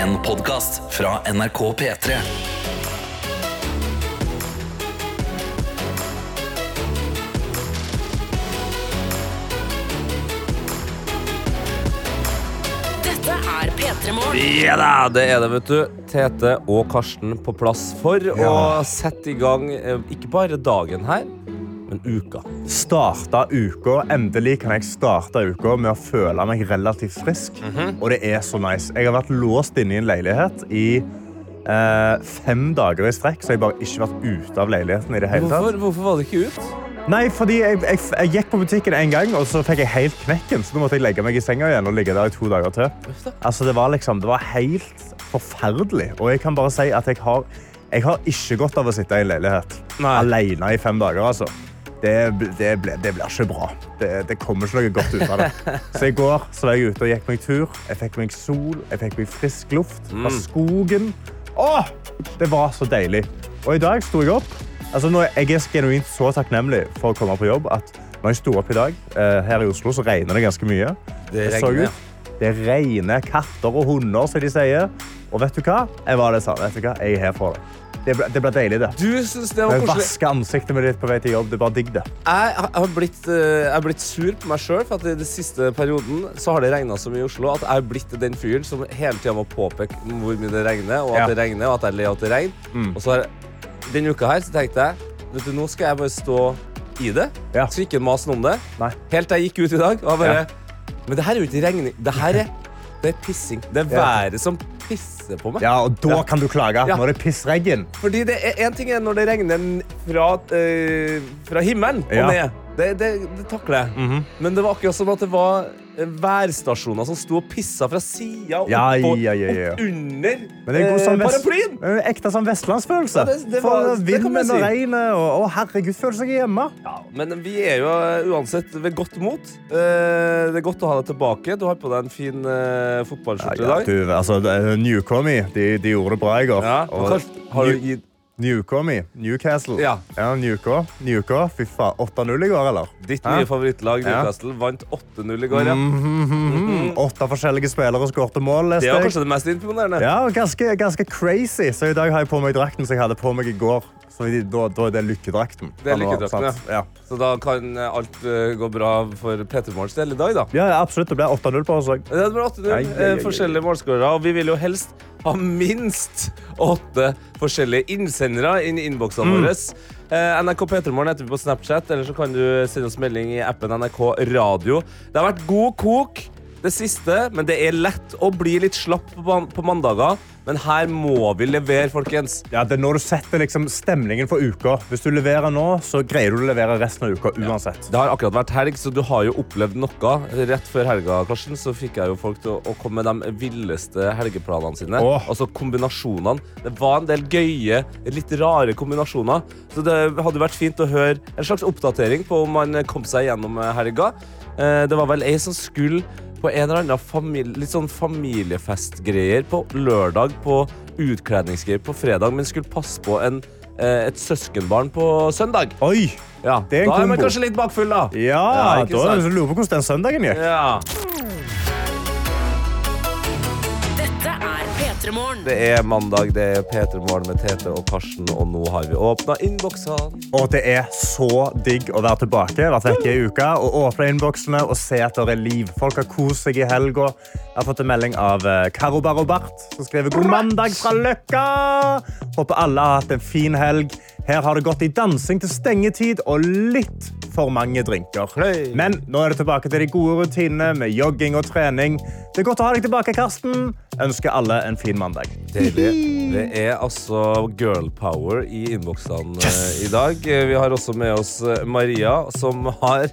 En podkast fra NRK P3. Dette er P3 Morgen. Ja da, det er det, vet du. Tete og Karsten på plass for å sette i gang eh, ikke bare dagen her, men uka. Starta uka, Endelig kan jeg starte uka med å føle meg relativt frisk. Og det er så nice. Jeg har vært låst inne i en leilighet i eh, fem dager i strekk, så jeg har bare ikke vært ute av leiligheten. i det hele tatt. Hvorfor, hvorfor var det ikke ut? Nei, fordi jeg, jeg, jeg gikk på butikken en gang, og så fikk jeg helt knekken. Så nå måtte jeg legge meg i senga igjen og ligge der i to dager til. Altså, det, var liksom, det var helt forferdelig. Og jeg kan bare si at jeg har, jeg har ikke godt av å sitte i en leilighet Nei. alene i fem dager. altså. Det, det, ble, det blir ikke bra. Det, det kommer ikke noe godt ut av det. Så i går så var jeg ute og gikk meg tur. Jeg fikk meg sol, jeg fikk meg frisk luft fra skogen. Åh, det var så deilig. Og i dag sto jeg opp. Altså, nå, jeg er genuint så takknemlig for å komme på jobb at når jeg sto opp i dag, eh, her i Oslo, så regner det ganske mye. Det regner, ut. Det regner katter og hunder, som de sier. Og vet du hva? Jeg var det sa. Vet du hva? Jeg er her for det. Det ble, det ble deilig, det. Du synes det var koselig? Vaske ansiktet mitt litt på vei til jobb. Det er bare digg, det. Jeg har blitt, eh, jeg har blitt sur på meg sjøl, for i den siste perioden så har det regna så mye i Oslo at jeg har blitt den fyren som hele tida må påpeke hvor mye det regner, og at Ja. det regner, og at jeg ler at det regner. Og så har denne uka her så tenkte jeg vet du, nå skal jeg bare stå i det. Ja. Så ikke mase noe om det. Nei. Helt til jeg gikk ut i dag. Og bare ja. Men det her er jo ikke regning. Det her er, det er pissing. Det er været som pisser på meg. Ja, og da Ja. kan du klage Ja. når det pissregn. Fordi det er Én ting er når det regner fra, eh, fra himmelen og ned. Det, det, det takler jeg. Men det var akkurat som at det var eh, værstasjoner som sto og pissa fra sida Ja, ja, ja, ja. opp under Men det er god eh, paraplyen. Eh, Ekte sånn vestlandsfølelse. Ja, det- det var- For det kan og si. regnet og og herregud, føler seg hjemme. Ja, men vi er jo eh, uansett ved godt mot. Eh, det er godt å ha deg tilbake. Du har på deg en fin eh, fotballskjorte i Ja, dag. du, altså, Newcomi, de, de gjorde det bra i går. Ja, Og og kanskje, har du gitt Newcomi, Newcastle. Ja. Newco. Newco. Fy faen, 8-0 i går, eller? ditt nye favorittlag, Ja. Newcastle, vant 8-0 i går. Ja. Mhm. Åtte forskjellige spillere skårte mål, Det var kanskje det mest imponerende. Ja, ganske, ganske crazy. Så i dag har jeg på meg drakten som jeg hadde på meg i går. Så da, da er det lykkedrakten. Det er lykkedrakten, ja. Så da kan eh, alt eh, gå bra for Peter Morgens del i dag, da. Ja, absolutt. Det ble 8-0 på oss òg. Det ble 8-0. Ai, ai, ai, eh. Forskjellige målskårere. Og vi vil jo helst ha minst åtte forskjellige innsendere inn i innboksene Mm. våre. NRK P3morgen heter vi på Snapchat, eller så kan du sende oss melding i appen NRK Radio. Det har vært god kok det siste, men det er lett å bli litt slapp på mandager. Men her må vi levere, folkens. Ja, det er når du setter liksom stemningen for uka. Hvis du leverer nå, så greier du å levere resten av uka uansett. Det har akkurat vært helg, så du har jo opplevd noe. Rett før helga Karsten, så fikk jeg jo folk til å, å komme med de villeste helgeplanene sine. Åh. Altså kombinasjonene. Det var en del gøye, litt rare kombinasjoner. Så det hadde vært fint å høre en slags oppdatering på om man kom seg gjennom helga. Eh, Det var vel ei som skulle på en eller annen familie, litt sånn familiefestgreier på lørdag, på utkledningsgreier på fredag, men skulle passe på en, eh, et søskenbarn på søndag. Oi! Ja, Det er en da er man kanskje litt bakfull, da. Ja, Ja, da er det lurer på hvordan den søndagen gikk. Ja. Det er mandag, det er P3 Morgen med Tete og Karsten, og nå har vi åpna innboksene. Og det er så digg å være tilbake vekk i uka, og åpne innboksene og se at det er liv. Folk har kost seg i helga. Jeg har fått en melding av eh, Karo Barobart, som skriver god mandag fra Løkka. Håper alle har hatt en fin helg. Her har det gått i dansing til stengetid og litt for mange drinker. Men nå er det tilbake til de gode rutinene med jogging og trening. Det er godt å ha deg tilbake, Karsten. Ønsker alle en fin mandag. Deilig. Det er altså girl power i innboksene yes. i dag. Eh, Vi har også med oss eh, Maria, som har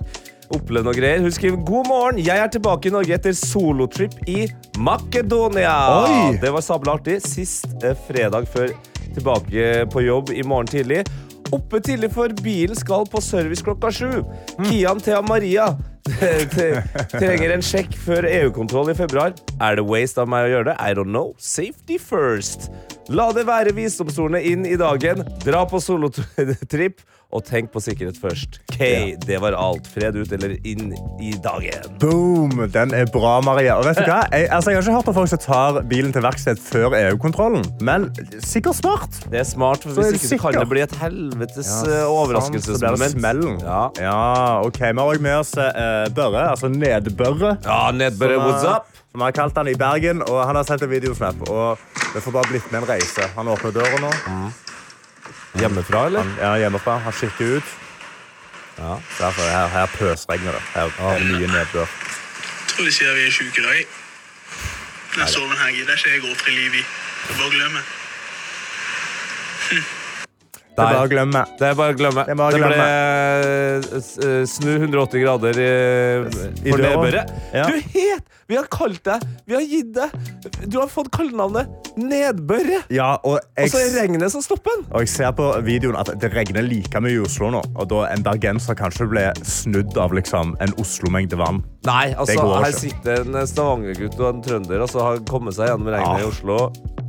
opplevd noe greier. Hun skriver god morgen. Jeg er tilbake i Norge etter solotrip i Makedonia. Oi! Det var sabla artig. Sist eh, fredag før tilbake på jobb i morgen tidlig. Oppe tidlig, for bilen skal på service klokka sju. Kian Thea Maria trenger en sjekk før EU-kontroll i februar. Er det waste av meg å gjøre det? I don't know. Safety first. La det være visdomsordene inn i dagen. Dra på solotripp og tenk på sikkerhet først. K, det var alt. Fred ut eller inn i dagen. Boom! Den er bra, Maria. Og vet du hva? Jeg, altså, jeg har ikke hørt om folk som tar bilen til verksted før EU-kontrollen, men sikkert smart. Det er smart, for hvis ikke så kan det bli et helvetes Ja, eh, overraskelsesmoment. Ja. Ja, ok. Vi har også med oss eh, Børre, altså Nedbørre. ja, nedbørre, what's up? Som har kalt han i Bergen, og han har sendt en videosnap. Og det får bare blitt med en reise. Han åpner døra nå. Hjemmefra, eller? Han, ja, hjemmefra. Han kikker ut. Ja. Derfor, her, her pøsregner det. Her er det mye nedbør. tror de sier vi er syke i dag. Den stormen her gidder ikke jeg å ofre livet i. Det Bare glemme. Det er bare å glemme. Det er bare å glemme. Det er bare å glemme. ble eh, snu 180 grader i, I for nedbøret. Ja. Du het Vi har kalt deg Vi har gitt deg Du har fått kallenavnet Nedbørre. Ja, og Og så er regnet som stopper den. og jeg ser på videoen at det regner like mye i Oslo nå. Og da en bergenser kanskje ble snudd av liksom, en Oslo-mengde vann. Nei, altså, her ikke. sitter en Stavanger-gutt og en trønder og så har kommet seg gjennom regnet Ja. i Oslo.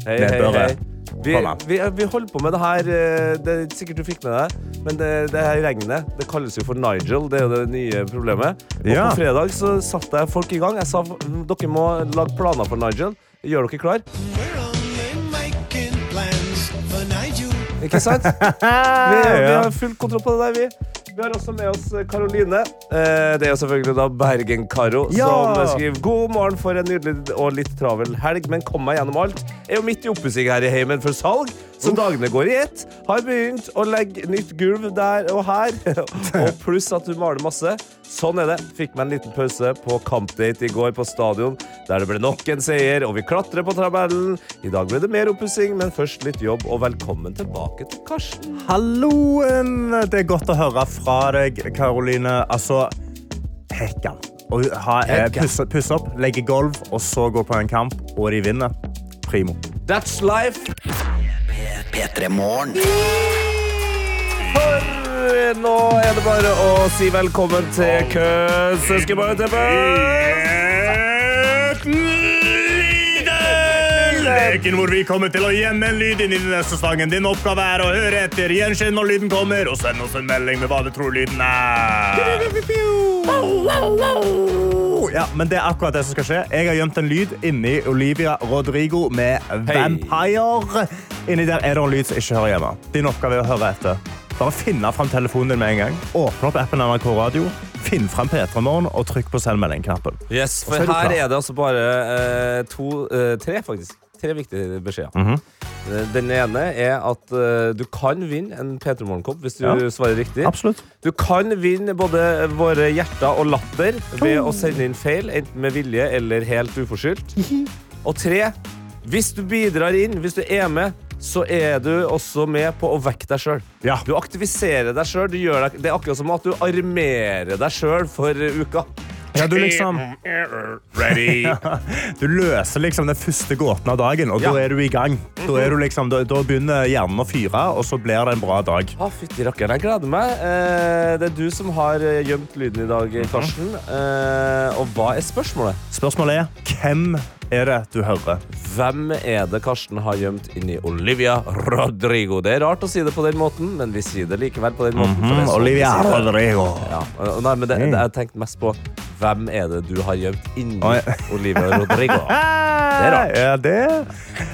Hei, hei, hei. Vi, vi, vi holder på med det her eh, Det er sikkert du fikk med deg, men det, det her regnet Det kalles jo for Nigel. Det er jo det nye problemet. Og Ja. på fredag så satte jeg folk i gang. Jeg sa dere må lage planer for Nigel. Gjør dere klar? Ikke sant? Vi, vi har full kontroll på det der, vi. Vi har også med oss Karoline. Eh, Det er jo selvfølgelig da Bergen-Karo Ja. som skriver God morgen for en nydelig og litt travel helg, men kom meg gjennom alt. Er jo midt i oppussing her i heimen for salg, så dagene går i ett. Har begynt å legge nytt gulv der og her, og pluss at hun maler masse. Sånn er det. Fikk meg en liten pause på kampdate i går på stadion, der det ble nok en seier, og vi klatrer på tabellen. I dag ble det mer oppussing, men først litt jobb, og velkommen tilbake til Karsten. Halloen! Det er godt å høre fra deg, Karoline. Altså, hekkan. Å ha, eh, pusse opp, legge gulv, og så gå på en kamp, og de vinner. Primo. That's life. P3 Morgen. For nå er det bare å si velkommen til Køs Leken hvor vi kommer til å gjemme en lyd inn i den neste sangen. Din oppgave er å høre etter, gjenkjenne når lyden kommer, og send oss en melding med hva du tror lyden er. Ja, men det er akkurat det som skal skje. Jeg har gjemt en lyd inni Olivia Rodrigo med Vampire. Inni der er det en lyd som ikke hører hjemme. Din oppgave er å høre etter. Bare finne fram telefonen din med en gang. Åpne opp appen NRK Radio, finn fram P3 Morgen og trykk på send melding-knappen. Yes, for er her er det altså bare eh, to, eh, tre faktisk. Tre viktige beskjeder. Mm -hmm. Den ene er at uh, du kan vinne en P3 Morgenkopp hvis du Ja. svarer riktig. Absolutt. Du kan vinne både våre hjerter og latter ved å sende inn feil, enten med vilje eller helt uforskyldt. Og tre, hvis du bidrar inn, hvis du er med, så er du også med på å vekke deg sjøl. Ja. Du aktiviserer deg sjøl. Det er akkurat som at du armerer deg sjøl for uka. Ja, du liksom Du løser liksom den første gåten av dagen, og Ja. da er du i gang. Da, er du liksom, da, da begynner hjernen å fyre, og så blir det en bra dag. Å, fytti rakkeren, jeg gleder meg. Eh, det er du som har eh, gjemt lyden i dag, Karsten. Eh, og hva er spørsmålet? Spørsmålet er hvem er det du hører? Hvem er det Karsten har gjemt inni Olivia Rodrigo? Det er rart å si det på den måten, men vi sier det likevel på den måten. Mm Mhm, Olivia. Rodrigo. Ja, nei, men det, det, jeg tenkte mest på hvem er det du har gjemt inni Oi. Olivia Rodrigo? Det er rart. Ja, det,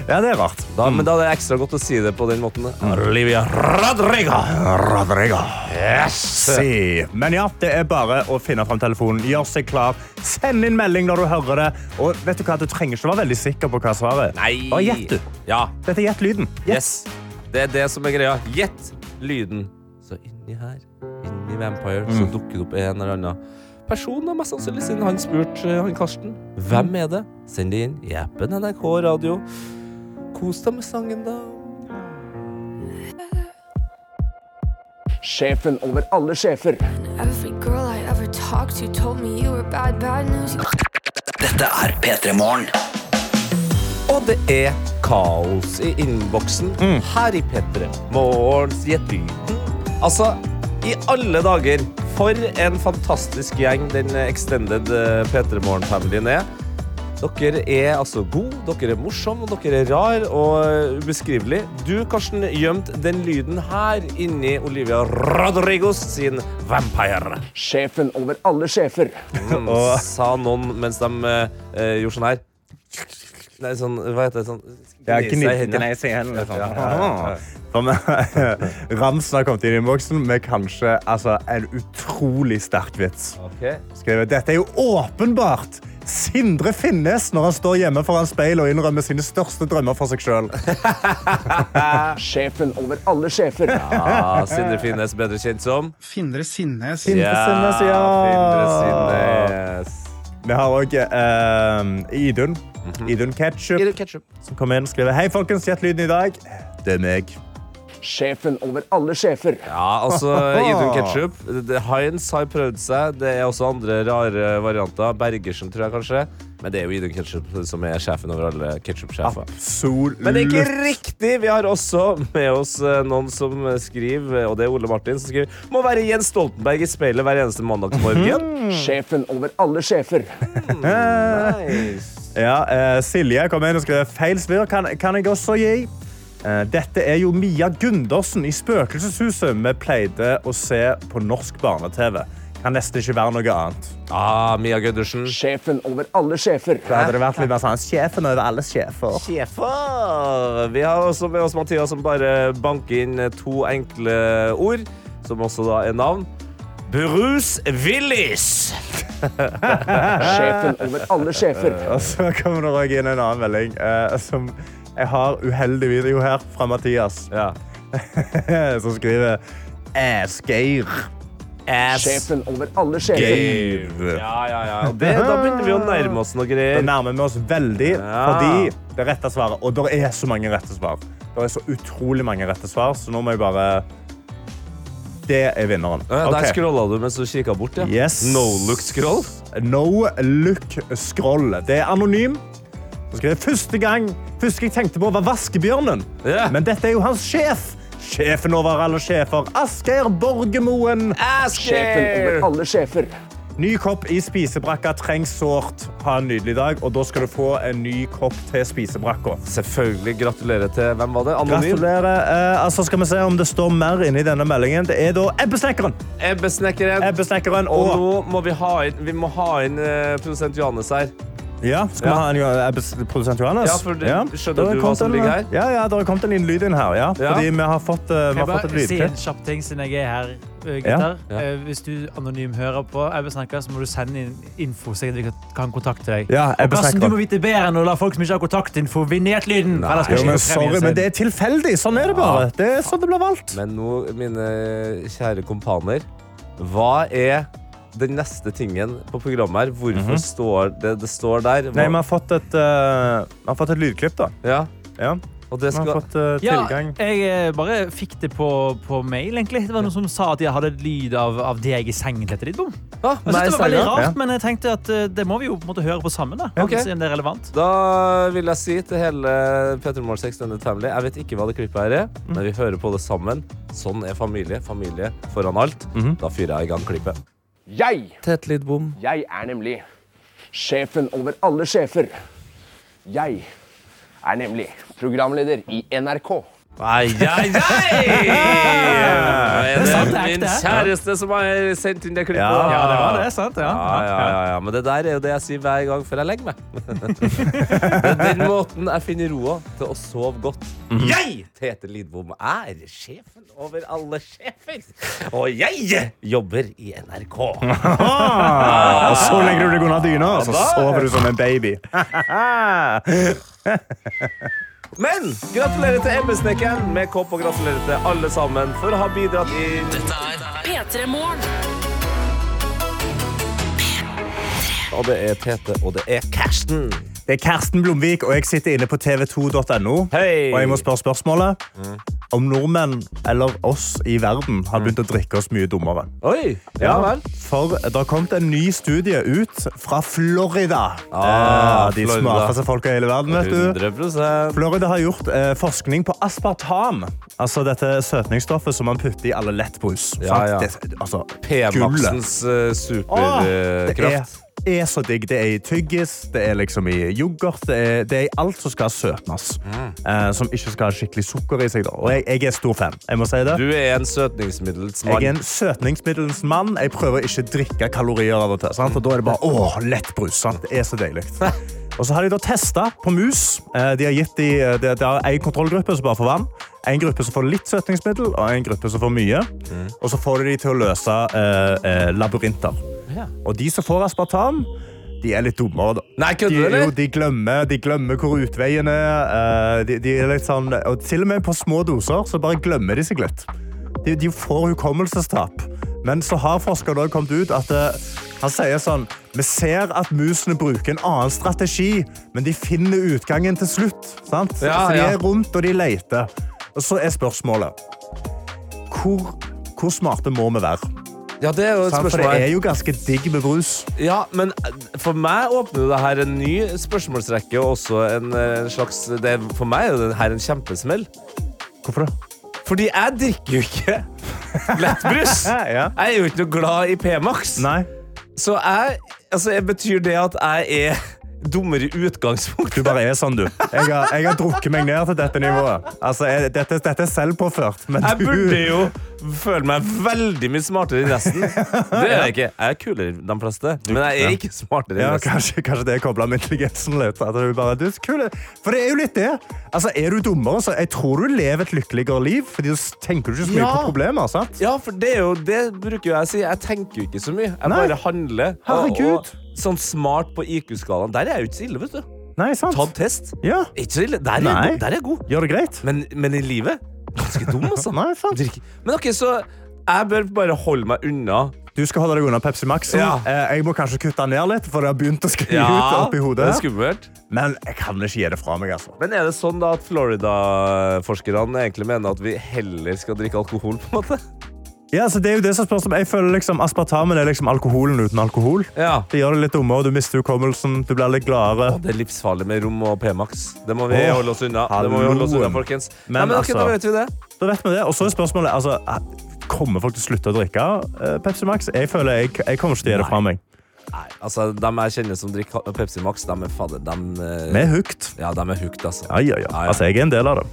ja, det er rart. Da, men da er det ekstra godt å si det på den måten. Olivia Rodrigo! Rodrigo. Yes! Si. Men ja, det er bare å finne fram telefonen, gjøre seg klar, send inn melding når du hører det. Og vet du hva, du trenger ikke være veldig sikker på hva svaret er. Nei. Bare gjett, du. Ja, Dette er gjett lyden. Yes. Yes. Det er det som er greia. Gjett lyden. Så inni her, inni Vampire, så dukker det opp en eller annen person, mest sannsynlig, siden han spurte eh, han Karsten. Hvem er det? Send det inn i appen NRK Radio. Kos deg med sangen, da. Sjefen over alle sjefer. Dette er P3 Morgen. Og det er kaos i innboksen her i P3 Morgens Gjetlyden. Altså, i alle dager, for en fantastisk gjeng den extended eh, P3 Morgen-familien er. Dere er altså god, dere er morsom, dere er rar og ubeskrivelig. Du, Karsten, gjemte den lyden her inni Olivia Rodrigos sin Vampire. Sjefen over alle sjefer. Mm, sa noen mens de uh, gjorde sånn her. Nei, sånn, hva heter det? Sånn, Ja, gnise i hendene. Liksom. Ja. Ramsen har kommet inn i innboksen med kanskje altså, en utrolig sterk vits. Okay. Skriver, Dette er jo åpenbart Sindre Finnes når han står hjemme foran speilet og innrømmer sine største drømmer for seg sjøl. Sjefen over alle sjefer. Ja, Sindre Finnes, bedre kjent som Findre Sinnes. Findre Sinnes, ja. Findre Sinnes. Vi har òg Idun. Idun Ketchup, Idun Ketchup. som kommer inn og skriver Hei, folkens. Gjett lyden i dag. Det er meg. Sjefen over alle sjefer. Ja, altså Idun Ketchup. Heinz har prøvd seg. Det er også andre rare varianter. Bergersen, tror jeg kanskje. Men det er jo Idun Ketchup som er sjefen over alle ketchup-sjefer. Men det er ikke riktig! Vi har også med oss eh, noen som skriver, og det er Ole Martin, som skriver Må være Jens Stoltenberg i speilet hver eneste mandagsmorgen. Sjefen over alle sjefer. Nice. Ja, uh, Silje kom inn og skrev feil svir. Kan, kan jeg også gi? Eh, dette er jo Mia Gundersen i Spøkelseshuset vi pleide å se på norsk barne-TV. Kan nesten ikke være noe annet. Ah, Mia Gundersen. Sjefen over alle sjefer. Da hadde det vært litt mer sånn Sjefen over alle sjefer. Sjefer! Vi har også med oss Mathias som bare banker inn to enkle ord, som også da er navn. Bruce Willis. Sjefen over alle sjefer. Og så kommer det også inn en annen melding eh, som jeg har uheldig video her fra Mathias, Ja. som skriver Asgeir. Sjefen over alle sjefer. Gave. Ja, ja, ja. Det, da begynner vi å nærme oss noe Da greier. nærmer vi oss veldig, Ja. fordi det rette svaret Og det er så mange rette svar. Det er så utrolig mange rette svar, så nå må jeg bare Det er vinneren. Ja, Der scrolla du mens du kikka bort. Ja. Yes. No look scroll. No look scroll. Det er anonym. Første gang første gang jeg tenkte på, var Vaskebjørnen. Yeah. Men dette er jo hans sjef. Sjefen over alle sjefer. Asgeir Borgermoen. Sjefen over alle sjefer. Ny kopp i spisebrakka trengs sårt. Ha en nydelig dag, og da skal du få en ny kopp til spisebrakka. Selvfølgelig. Gratulerer til Hvem var det? Anonym? Gratulerer. Eh, altså skal vi se om det står mer inni denne meldingen. Det er da Ebbesnekkeren. Ebbesnekkeren. Ebbesnekkeren Og og nå må vi ha inn, vi må ha inn eh, produsent Johannes her. Ja, skal Ja. vi ha en Ebbes, produsent Johannes? Ja, for det- skjønner du hva som ligger her? Ja, ja, det har kommet en liten lyd inn her, ja. Ja. Fordi vi har fått, eh, vi har fått et jeg bare si en kjapp ting siden jeg er her, Ja. gutter? Ja. Eh, Hvis du anonym hører på Ebbe snakker, så må du sende inn info, så vi kan kontakte deg. Ja, Ebbe snakker. du må vite bedre enn å la folk som ikke har kontaktinfo, vinne gjettlyden. lyden. Jo, men sorry, men det er tilfeldig. Sånn er det bare. Det er sånn det blir valgt. Men nå, mine kjære kompaner, hva er den neste tingen på programmet her? Hvorfor står det det står der? Hva. Nei, vi har fått et, uh, vi har fått et lydklipp, da. ja, Ja, og det vi har fått fått tilgang. Ja, jeg eh, bare fikk det på, på mail, egentlig. Det var noen som sa at jeg hadde et lyd av, av deg i sengen til bom. ah, Jeg synes det var veldig rart, Ja. men jeg tenkte at uh, det må vi jo på en måte høre på sammen. da. Ok. Siden det er relevant. Da vil jeg si til hele Petter Morgens Extended Family Jeg vet ikke hva det klippet her er, mm. men vi hører på det sammen. Sånn er familie. Familie foran alt. Mhm. Da fyrer jeg i gang klippet. Jeg, Tett Lidbom. jeg er nemlig sjefen over alle sjefer. Jeg er nemlig programleder i NRK. Ai, ai, ai! Det er min kjæreste som har sendt inn det klippet? Ja, Ja, det var det, sant? Ja. Ja, ja, ja, ja. Men det der er jo det jeg sier hver gang før jeg legger meg. det er den måten jeg finner roa til å sove godt. Jeg, Tete Lidbom, er sjefen over alle sjefer. Og jeg jobber i NRK. Ah, og så legger du deg under dyna, og så sover du som en baby. Men gratulerer til embetsnekkeren med kopp, og gratulerer til alle sammen for å ha bidratt i Dette er P3 Morgen. Og det er Tete, og det er Karsten. Det er Karsten Blomvik, og jeg sitter inne på tv2.no. Hei! Og jeg må spørre spørsmålet om nordmenn eller oss i verden har begynt å drikke oss mye dummere. Oi, ja vel. For det har kommet en ny studie ut fra Florida. Ah, Eh, de Florida. smarteste folka i hele verden. vet du. 100 Florida har gjort eh, forskning på aspartam. Altså dette søtningsstoffet som man putter i alle lettbrus. Ja, ja. Det, altså, P-maksens superkraft. Åh, det er superkraft. Er så digg. Det er i tyggis, det er liksom i yoghurt, det er, det er i alt som skal søtnes. Eh, som ikke skal ha skikkelig sukker i seg. Da. Og jeg, jeg er stor fan. Jeg må si det. Du er en søtningsmiddels mann. Jeg er en søtningsmiddels mann. Jeg prøver ikke å drikke kalorier av og til. Sant? Og da er det bare åh, lettbrus. Sant? Det er så deilig. Og så har de da testa på mus. Eh, De har gitt de, de, de har en kontrollgruppe som bare får vann, en gruppe som får litt søtningsmiddel, og en gruppe som får mye. Og så får de de til å løse eh, eh, labyrinter. Og de som får aspartam, de er litt dummere, da. Nei, De, kødder du, jo, de, glemmer, de glemmer hvor utveien er. eh, De, de er litt sånn, og til og med på små doser så bare glemmer de seg litt. De, de får hukommelsestap. Men så har forskeren også kommet ut at eh, han sier sånn Vi ser at musene bruker en annen strategi, men de finner utgangen til slutt. Sant? Ja, så de ja. er rundt, og de leter. Og så er spørsmålet Hvor, hvor smarte må vi være? Ja, det er jo et spørsmål. For det er jo ganske digg med brus. Ja, men eh, for meg åpner det her en ny spørsmålsrekke, og også en eh, slags det, er- For meg er det her en kjempesmell. Hvorfor det? Fordi jeg drikker jo ikke lettbrus. Ja. Jeg er jo ikke noe glad i P-Max. Så jeg Altså, betyr det at jeg er dummer i utgangspunktet? Du bare er sånn, du. Jeg har, jeg har drukket meg ned til dette nivået. Altså, jeg, dette, dette er selvpåført, men Jeg du burde jo føle meg veldig mye smartere enn resten. Det er jeg ikke. Jeg er kulere enn de fleste, men jeg er ikke smartere ja, enn resten. kanskje, kanskje det er kobla med intelligensen litt. At du bare, du. For det er jo litt det. Altså, er du dummere, så jeg tror du lever et lykkeligere liv, fordi du tenker du ikke så mye Ja. på problemer. sant? Ja, for det, er jo, det bruker jo jeg å si. Jeg tenker jo ikke så mye. Jeg Nei. bare handler. Og, Herregud. og sånn smart på IQ-skalaen. Der er jeg jo ikke så ille, vet du. Nei, sant? Tatt test. Ja. Ikke så ille. Der er, jeg Nei. Der er jeg god. Gjør det greit? Men, men i livet ganske dum, altså. Nei, sant. Men ok, så jeg bør bare holde meg unna. Du skal holde deg unna Pepsi Max Ja. Eh, Jeg må kanskje kutte ned litt, for det har begynt å skli Ja, ut oppi det hodet. er skummelt. Men jeg kan ikke gi det fra meg, altså. Men er det sånn da at Florida-forskerne egentlig mener at vi heller skal drikke alkohol? på en måte? Ja, så det er jo det som spørs om Jeg føler liksom Aspartamen er liksom alkoholen uten alkohol. Ja. Det gjør det litt dummere, du mister hukommelsen, du blir litt gladere. Det er livsfarlig med rom og P-Max. Det må vi Åh, holde oss unna. Det må vi holde oss unna, folkens. Men Nei, men ok, altså- da vet vi det. Da vet vi det. Og så er spørsmålet altså, Kommer folk til å slutte å drikke eh, Pepsi Max? Jeg føler jeg, jeg kommer ikke til å gi det fra meg. Nei, altså, De jeg kjenner som drikker Pepsi Max, de er fader, de, eh, Vi er hooked. ja, de er hooked, altså. Ja, ja, ja. Ja, ja. Altså, jeg er en del av det.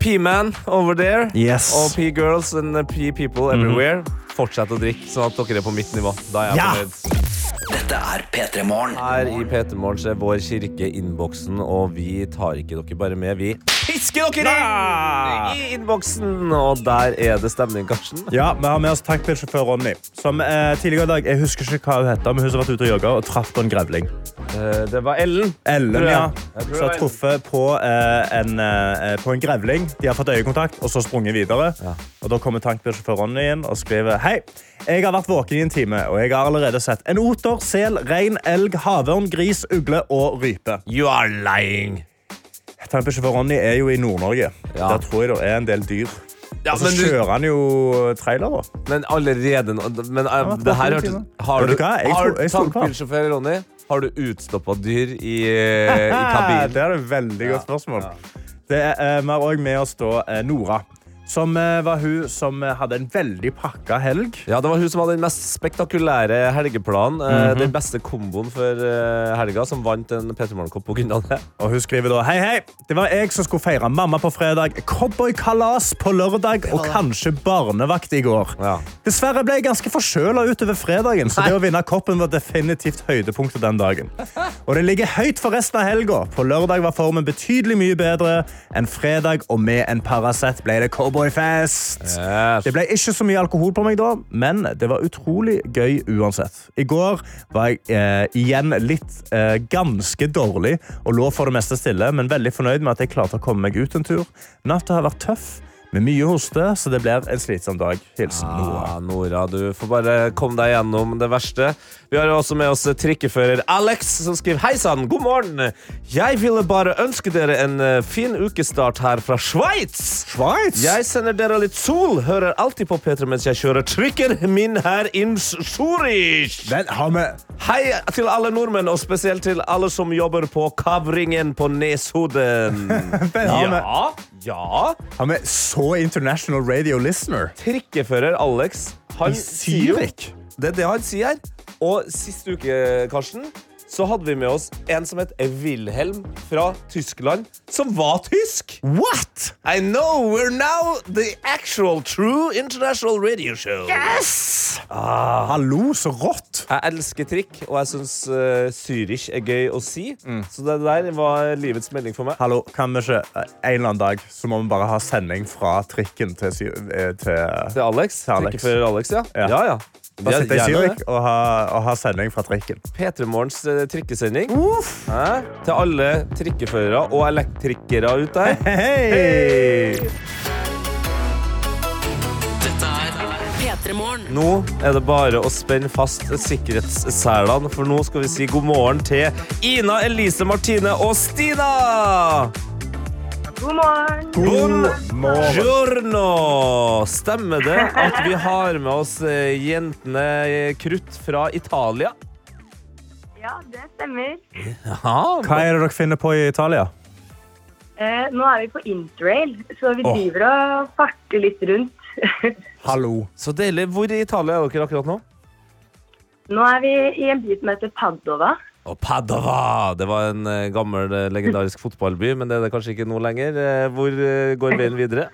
P-man over there Yes. og P-girls and P-people everywhere. Fortsett å drikke, sånn at dere er på mitt nivå. Da er jeg Ja! fornøyd. Dette er P3 Morgen. Her i P3 Morgen er vår kirke innboksen, og vi tar ikke dere bare med, vi pisker dere inn i innboksen! Og der er det stemning, Karsten. Ja, Vi har med oss tankbilsjåfør Ronny. Som eh, tidligere i dag, Jeg husker ikke hva hun heter, men hun som har vært ute og jogga og traff på en grevling. Eh, Det var Ellen. Ellen, ja. Som Så har truffet på, eh, en, eh, på en grevling. De har fått øyekontakt og så sprunget videre. Ja. Og Da kommer tankbilsjåfør Ronny inn og skriver Hei, jeg har vært våken i en time, og jeg har allerede sett en oter, sel, rein, elg, havørn, gris, ugle og rype. You are lying. Tankbilsjåfør Ronny er jo i Nord-Norge. Ja. Der tror jeg det er en del dyr. Ja, Og så du, kjører han jo trailer, da. men allerede nå Men Ja, det her hørtes. Har du, du han. tankbilsjåfør Ronny, har du utstoppa dyr i, eh, i kabinen? Det er et veldig godt spørsmål. Det er, eh, vi har òg med oss da, eh, Nora. Som eh, var hun som eh, hadde en veldig pakka helg. Ja, Det var hun som hadde den mest spektakulære helgeplanen. Mm -hmm. Den beste komboen for helga, som vant en Peter Morgenkopp pga. det. Og hun skriver da Hei, hei. Det var jeg som skulle feire mamma på fredag, cowboykalas på lørdag og kanskje barnevakt i går. Ja. Dessverre ble jeg ganske forkjøla utover fredagen, så det å vinne koppen var definitivt høydepunktet den dagen. Og det ligger høyt for resten av helga. På lørdag var formen betydelig mye bedre enn fredag, og med en Paracet ble det cowboyfest. Yes. Det ble ikke så mye alkohol på meg da, men det var utrolig gøy uansett. I går var jeg eh, igjen litt eh, ganske dårlig og lå for det meste stille, men veldig fornøyd med at jeg klarte å komme meg ut en tur. Natta har vært tøff, med mye hoste, så det blir en slitsom dag. Hilsen Nora. Ja, Nora, du får bare komme deg gjennom det verste. Vi har også med oss trikkefører Alex, som skriver Hei sann, god morgen. Jeg ville bare ønske dere en eh, fin ukestart her fra Sveits. Schweiz? Jeg sender dere litt sol. Hører alltid på Peter mens jeg kjører trikken min her in Zurich. Vi Hei til alle nordmenn, og spesielt til alle som jobber på Kavringen på Neshoden. Den har. Ja, ja. Han er så international radio listener. Trikkefører Alex, han I jo Det er det han sier her. Og sist uke, Karsten, så hadde vi med oss en som het Wilhelm fra Tyskland, som var tysk. What?! I know we're now the actual true international radio show. Yes! Ah, Hallo, så rått! Jeg elsker trikk, og jeg syns uh, Zürich er gøy å si. Så det der var livets melding for meg. Hallo, kan vi ikke eh, En eller annen dag så må vi bare ha sending fra trikken til, eh, til Til Alex. Til Alex. Alex, ja. Ja. ja, ja. Bare sitte i Gjerne Zürich og ha, og ha sending fra trikken. P3 Morgens eh, trikkesending. Hæ? Til alle trikkeførere og elektrikere ut der. Hei! Dette P3 Morgen. Nå er det bare å spenne fast sikkerhetsselene, for nå skal vi si god morgen til Ina, Elise, Martine og Stina! God morgen. God morgen. Giorno. Stemmer det at vi har med oss eh, jentene eh, Krutt fra Italia? Ja, det stemmer. Ja, Hva er det dere finner på i Italia? Eh, nå er vi på interrail, så vi driver driver og farter litt rundt. Hallo. Så deilig. Hvor i Italia er dere akkurat nå? nå er vi i en by som heter Padova. Og Padova! Det var en eh, gammel, eh, legendarisk fotballby, men det er det kanskje ikke nå lenger. Eh, Hvor går veien videre?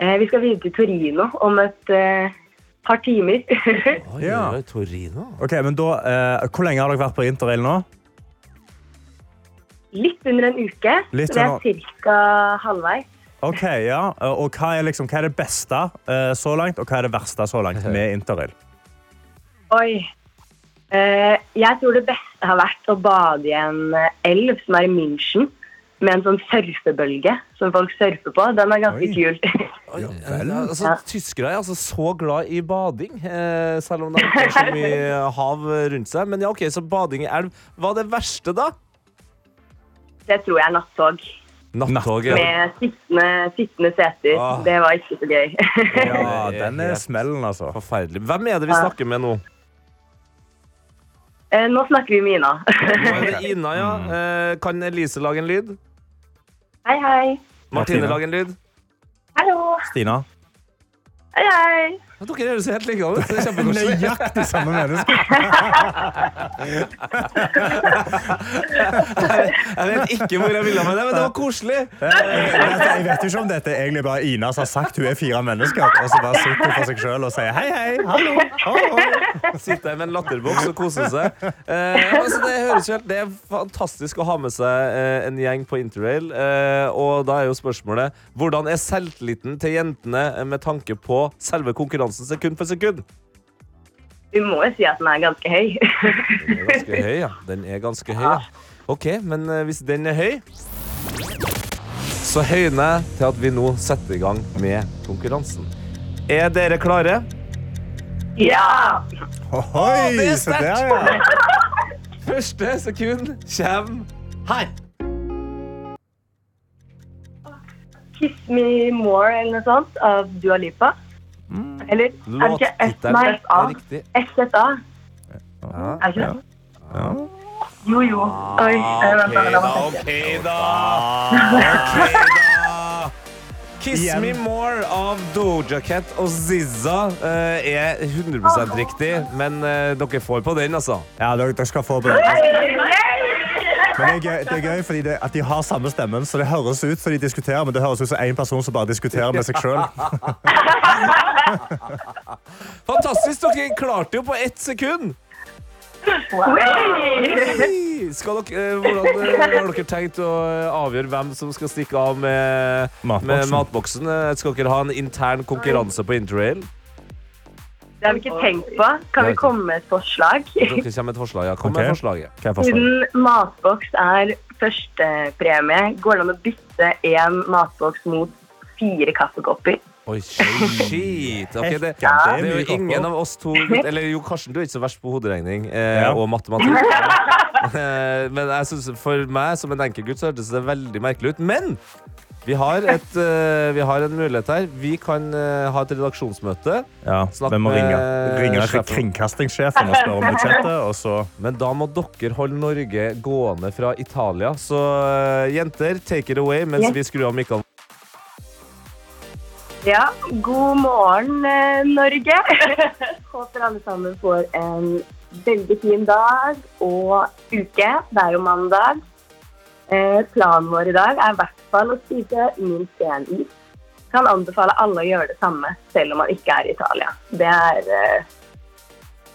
Eh, vi skal videre til Torino om et uh, par timer. Oi, Ja. Torino. Ok, men da, uh, Hvor lenge har dere vært på interrail nå? litt under en uke, Litt så det er ca. halvveis. Ok, ja. Og hva er, liksom, hva er det beste uh, så langt, og hva er det verste så langt med interrail? Oi. Eh, jeg tror det beste har vært å bade i en eh, elv som er i München, med en sånn surfebølge som folk surfer på. Den er ganske Oi. kul. Oi, vel. ja, altså, tyskere er altså så glad i bading, eh, selv om de ikke har så mye hav rundt seg. Men ja, ok, så bading i elv. Hva er det verste, da? Det tror jeg er nattog. Nattog. ja. Med sittende, sittende seter. Ah. Det var ikke så gøy. Ja, er den er smellen, altså. Forferdelig. Hvem er det vi snakker med nå? Eh, Nå snakker vi med Ina. Nå er det Ina, ja. Eh, Kan Elise lage en lyd? Hei, hei. Martine Martine. lage en lyd? Hallo. Stina? Hei, hei. Ja, Dere høres helt like ut. Det er. Nøyaktig samme menneske. Jeg vet ikke hvor jeg ville med det, men det var koselig. Jeg vet jo ikke om dette er egentlig bare Ina som har sagt hun er fire mennesker, og så bare sitter hun for seg sjøl og sier hei, hei, hallo. hallo. Sitter med en latterboks og koser seg. Eh, altså det helt Det er fantastisk å ha med seg eh, en gjeng på interrail. Eh, og da er jo spørsmålet hvordan er selvtilliten til jentene eh, med tanke på selve konkurransen sekund for sekund? Vi må jo si at den er ganske høy. Den er ganske høy, ja. Den er ganske høy, ja. OK, men eh, hvis den er høy, så høyner jeg til at vi nå setter i gang med konkurransen. Er dere klare? Ja! Ohoi, det er sterkt! Første sekund kommer her. Kiss Me More eller noe sånt av Dua Lipa. Eller er det ikke nei, er A? SSA. Ja. Er det ikke det? Ja. Jo, jo. Oi. eh, vent da, la meg tenke. OK, da. Ok, da. Kiss Igjen. Me More av Doja Cat og Zizza eh, er 100% riktig, men eh, dere får på den, altså. Ja, dere, skal få på det. Men det er gøy, det er gøy fordi det, at de har samme stemmen, så det høres ut som de diskuterer, men det høres ut som en person som bare diskuterer med seg sjøl. Fantastisk! Dere klarte jo på ett sekund. Skal dere, eh, hvordan eh, har dere tenkt å eh, avgjøre hvem som skal stikke av med, med Matboksen. matboksen? Eh, Skal dere ha en intern konkurranse på interrail? Det har vi ikke tenkt på. Kan vi komme med et forslag? Dere kommer med et forslag. Ja, kom med Ok. forslaget. Hva er forslaget? Siden matboks er førstepremie, går det an å bytte én matboks mot fire kaffekopper? Oi, shit. Okay, det, Ja. det er jo ingen av oss to Eller jo, Karsten, du er ikke så verst på hoderegning eh, og matematikk. Eh, Men jeg synes, for meg som en enkel gutt så hørtes det veldig merkelig ut. Men vi har, et, uh, vi har en mulighet her. Vi kan uh, ha et redaksjonsmøte. Ja, Snakk vi må ringe, ringe sjefen. kringkastingssjefen og spørre om budsjettet, og så Men da må dere holde Norge gående fra Italia. Så uh, jenter, take it away mens Yes. vi skrur av mikkene. Ja, god morgen, Norge. Håper alle sammen får en veldig fin dag og uke. Det er jo mandag. Eh, planen vår i dag er i hvert fall å spise minst én is. Kan anbefale alle å gjøre det samme, selv om man ikke er i Italia. Det er eh,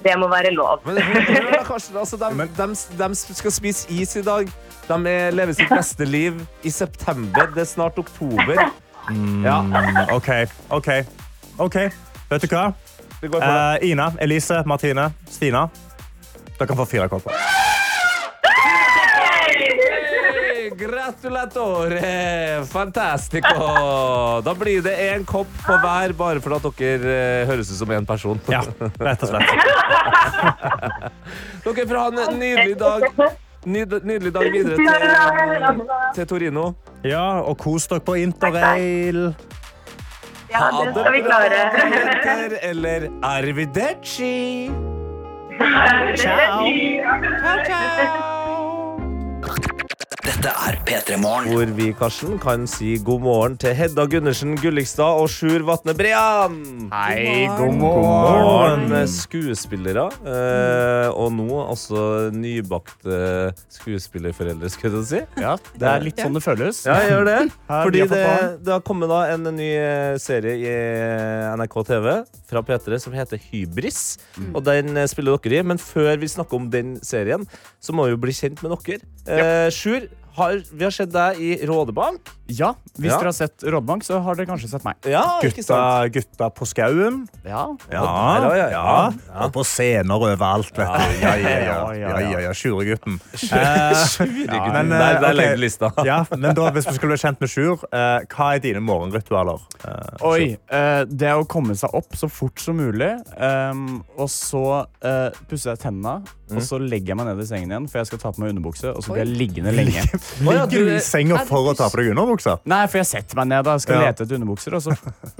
Det må være lov. Men hør da, Karsten, altså, de, de, de skal spise is i dag. De er, lever sitt beste liv i september. Det er snart oktober. Ja, Mm, OK, OK. ok. Vet du hva? vi går for det. Eh, Ina, Elise, Martine, Stina. Dere kan få fire kopper. Hey, Gratulatore! Fantastico! Da blir det én kopp på hver, bare for at dere eh, høres ut som én person. Ja, rett og slett. Dere får ha en nydelig dag. Nyd, nydelig dag videre til, til Torino. Ja, og kos dere på interrail. Ja, det skal vi klare. Jenter, eller arrivederci. Dette er P3 Morgen. Hvor vi, Karsten, kan si god morgen til Hedda Gundersen Gullikstad og Sjur Vatne Brean. Hei, god Morgen, morgen. Skuespillere. Eh, og nå altså nybakte skuespillerforeldre, skulle jeg si. Ja, det er litt sånn det føles. Ja, jeg gjør det. Fordi det, det har kommet da en ny eh, serie i eh, NRK TV fra P3 som heter Hybris. Og den eh, spiller dere i. Men før vi snakker om den serien, så må vi jo bli kjent med dere. Eh, Sjur, har, vi har sett deg i Rådebank. Ja, Hvis Ja. dere har sett Rådbank, så har dere kanskje sett meg. Ja, ikke Gutta, sant? gutta på skauen. Ja, Ja, ja, ja. ja. Og på scener overalt, vet du. Ja, ja, ja. Ja, ja, ja, Sjuregutten. Sjuregutten. men, der, eh, der ok. legger du lista. Ja, men da, hvis vi skulle bli kjent med Sjur, eh, hva er dine morgenritualer? Eh, Oi, eh, Det er å komme seg opp så fort som mulig. ehm, og så uh, pusser jeg tennene, og så legger jeg meg ned i sengen igjen, for jeg skal ta på meg underbukse. Og så blir jeg liggende lenge. Ligger du du- i senga for å ta på deg underbuksa? Nei, for jeg setter meg ned da, skal Ja. lete etter underbukser, og så,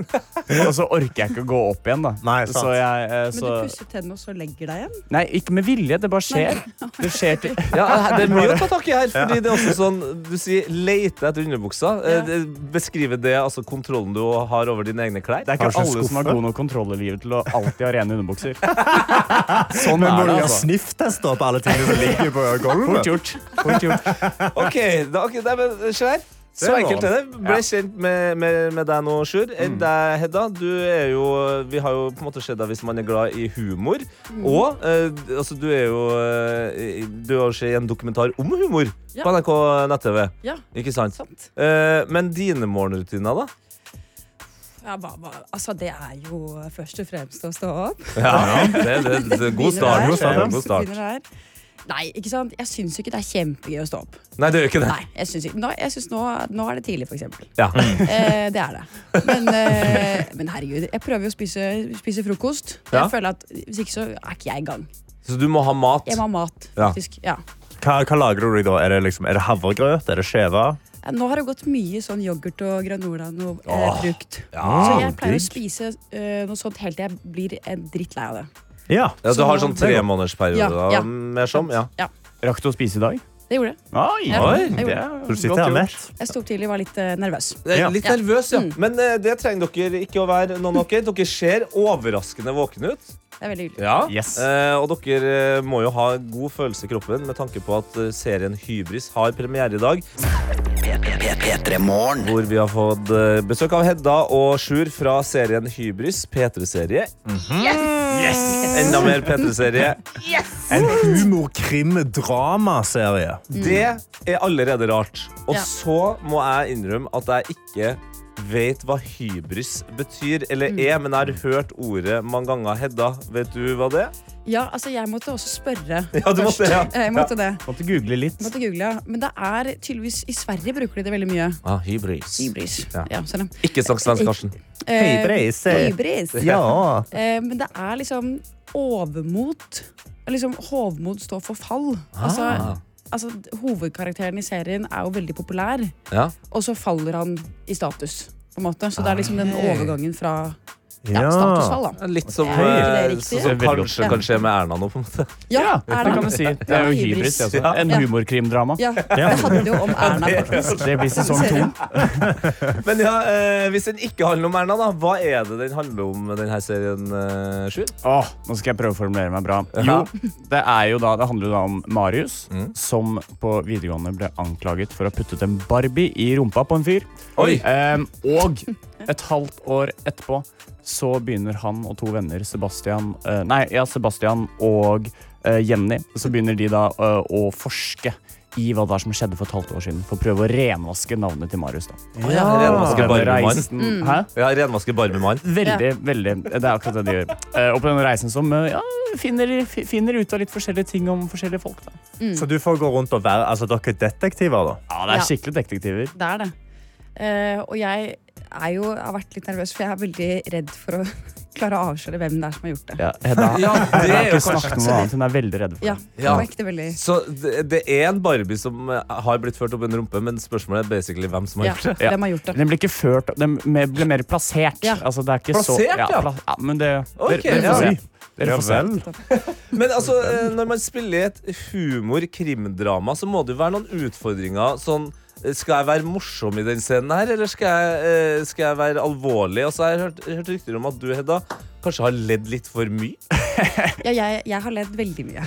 og så orker jeg ikke å gå opp igjen. da Nei, sant. Så jeg, eh, Men du pusser tennene og så legger deg igjen? Nei, ikke med vilje. Det bare skjer. Det skjer til Ja, det er mye å ta tak i her. Fordi det er også sånn Du sier 'lete etter underbuksa'. Ja. det- Beskriver det altså kontrollen du har over dine egne klær? Det er ikke Kanskje alle som har god nok kontroll i livet til å alltid ha rene underbukser. Sånn Men må er du det, gjøre altså. snifftester på alle tingene som ligger på Fort gjort. Fort gjort. Ok, da, okay, men se her. Så er enkelt er det. Ble kjent med, med, med deg nå, Sjur. Mm. Deg, Hedda, du er jo Vi har jo på en måte sett deg hvis man er glad i humor. Og eh, altså, du er jo eh, Du har jo sett en dokumentar om humor Ja. på NRK nett-TV. Ja, Ikke sant? sant. Eh, men dine morgenrutiner, da? Ja, hva, hva, altså, det er jo først og fremst å stå opp. Ja, det, det, det, det, god start. God start, god start. Nei, ikke sant? jeg syns ikke det er kjempegøy å stå opp. Nei, det gjør ikke det. Nei, jeg syns, ikke, nå, jeg syns nå, nå er det tidlig, for eksempel. Ja. Eh, det er det. Men, eh, men herregud, jeg prøver jo å spise, spise frokost. Ja. Jeg føler at Hvis ikke så er ikke jeg i gang. Så du må ha mat. Jeg må ha mat, faktisk. Ja. Hva, hva lager du deg da? Er det, liksom, er det havregrøt? Er det skjeva? Eh, Nå har det gått mye sånn yoghurt og granola og eh, frukt. ja, så jeg pleier å spise uh, noe sånt helt til jeg blir eh, drittlei av det. Ja. Ja, du har sånn tremånedersperiode Ja, ja. mer som? Ja. Ja, Rakk du å spise i dag? det gjorde jeg. Oi! Ja, Oi, jeg gjorde det. er Så sitter godt her gjort. Jeg sto opp tidlig og var litt eh, nervøs. Ja. Litt nervøs, ja. Mm. Men eh, det trenger dere ikke å være. noen av dere. Dere ser overraskende våkne ut. Det er veldig hyggelig. Ja. Yes. Eh, og dere eh, må jo ha god følelse i kroppen med tanke på at eh, serien Hybris har premiere i dag. P3 Hvor vi har fått eh, besøk av Hedda og Sjur fra serien Hybris P3-serie. Enda mer P3-serie. En humor-krim-dramaserie. Det er allerede rart. Og Ja. så må jeg innrømme at jeg ikke vet hva hybris betyr eller Mm. er, men jeg har hørt ordet mange ganger. Hedda, vet du hva det er? Ja, altså jeg måtte også spørre. Ja, du måtte, ja. Jeg måtte det. Måtte google litt. Måtte google, ja. Men det er tydeligvis I Sverige bruker de det veldig mye. Ah, hybris. Hybris. Ja. Ja, sånn. Ikke snakk svensk, Karsten. Eh, Hybris, eh. Hybris. Ja. Eh, men det er liksom overmot. Liksom Hovmod står for fall. Ah. altså, hovedkarakteren i serien er jo veldig populær, Ja. og så faller han i status. På en måte. Så det er liksom den overgangen fra Ja, statusfall, da. Litt som, eh, sånn som kanskje kan skje med Erna nå, på en måte. Ja, det Erna. kan du si. Det er jo hybris. Altså. Ja. En humorkrimdrama. Ja, det handler jo om Erna. faktisk. Det blir sesong to. Men ja, eh, hvis den ikke handler om Erna, da, hva er det den handler om, denne serien, eh, Sjur? Åh, nå skal jeg prøve å formulere meg bra. Jo, det, er jo da, det handler jo da om Marius, som på videregående ble anklaget for å ha puttet en Barbie i rumpa på en fyr. Oi. Ehm, og et halvt år etterpå så begynner han og to venner, Sebastian, eh, nei, ja, Sebastian og eh, Jenny, så begynner de da eh, å forske i hva det er som skjedde for et halvt år siden, for å prøve å renvaske navnet til Marius. da. Å ja, renvaske barbemann. Barbie-mann. Mm. Ja, renvaske Barbie-mann. Veldig, veldig. Det er akkurat det de gjør. Eh, og på denne reisen som ja, finner, finner ut av litt forskjellige ting om forskjellige folk. Da. Så du får gå rundt og være altså, Dere er detektiver, da? Ja, det er Ja. skikkelig detektiver. Det er det. Uh, og jeg er jo, har vært litt nervøs, for jeg er veldig redd for å klare å avsløre hvem det er som har gjort det. Ja, Hedda, Ja, det er ikke kanskje- snakket noe annet. Hun er veldig redd for det. Ja, Ja. veldig Så det, det er en Barbie som eh, har blitt ført opp en rumpe, men spørsmålet er basically hvem som har Ja, gjort det. Ja. hvem har gjort det. Den ble ikke ført, den ble mer plassert. Ja. Altså, det er ikke så, Plassert, ja. pla ja men det, okay, det, det ja. vel. Men altså, eh, når man spiller i et humor-krimdrama, så må det jo være noen utfordringer. Sånn, skal jeg være morsom i den scenen her, eller skal jeg, eh, skal jeg være alvorlig? Og så har jeg hørt, hørt rykter om at du, Hedda, kanskje har ledd litt for mye. Ja, jeg, jeg har ledd veldig mye.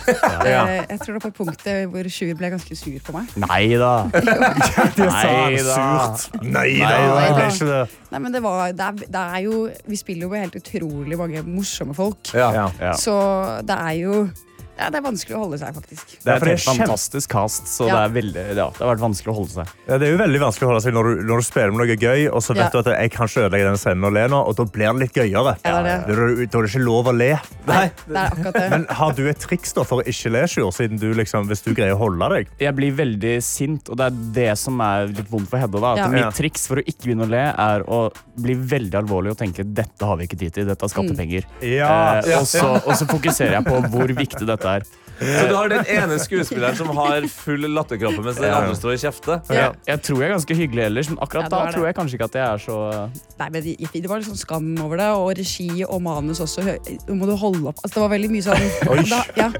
Ja. Eh, jeg tror det var på punktet hvor Sjur ble ganske sur på meg. Nei da. Nei da. Nei da, da. jeg ble ikke det. Nei, men det, var, det, er, det er jo Vi spiller jo med helt utrolig mange morsomme folk. Ja. Ja. Så det er jo ja, Det er vanskelig å holde seg, faktisk. Det er det et er et fantastisk cast, så Ja. det, er veldig, ja, det har vært vanskelig å holde seg. Ja, det er jo veldig vanskelig å holde seg når du, når du spiller med noe gøy, og så vet Ja. du at jeg kan ikke ødelegge den scenen og le nå, og da blir det litt gøyere. Ja, er det. Da er det er ikke lov å le. Nei, det er akkurat det. Men har du et triks da for å ikke le, Sjur, siden du liksom, hvis du greier å holde deg? Jeg blir veldig sint, og det er det som er litt vondt for Hedda. da. At Ja. Mitt Ja. triks for å ikke begynne å le, er å bli veldig alvorlig og tenke dette har vi ikke tid til, dette er skattepenger. Ja, Eh, og, så, og så fokuserer jeg på hvor viktig dette er. Så du har den ene skuespilleren som har full latterkrampe, mens den andre står i kjefte. Ja. Jeg tror jeg er ganske hyggelig ellers, men akkurat Ja, da tror jeg kanskje ikke at jeg er så Nei, men det, var litt sånn skam over det, og regi og manus også. Må du holde opp. Altså, det var veldig mye sånn Oi. da, ja.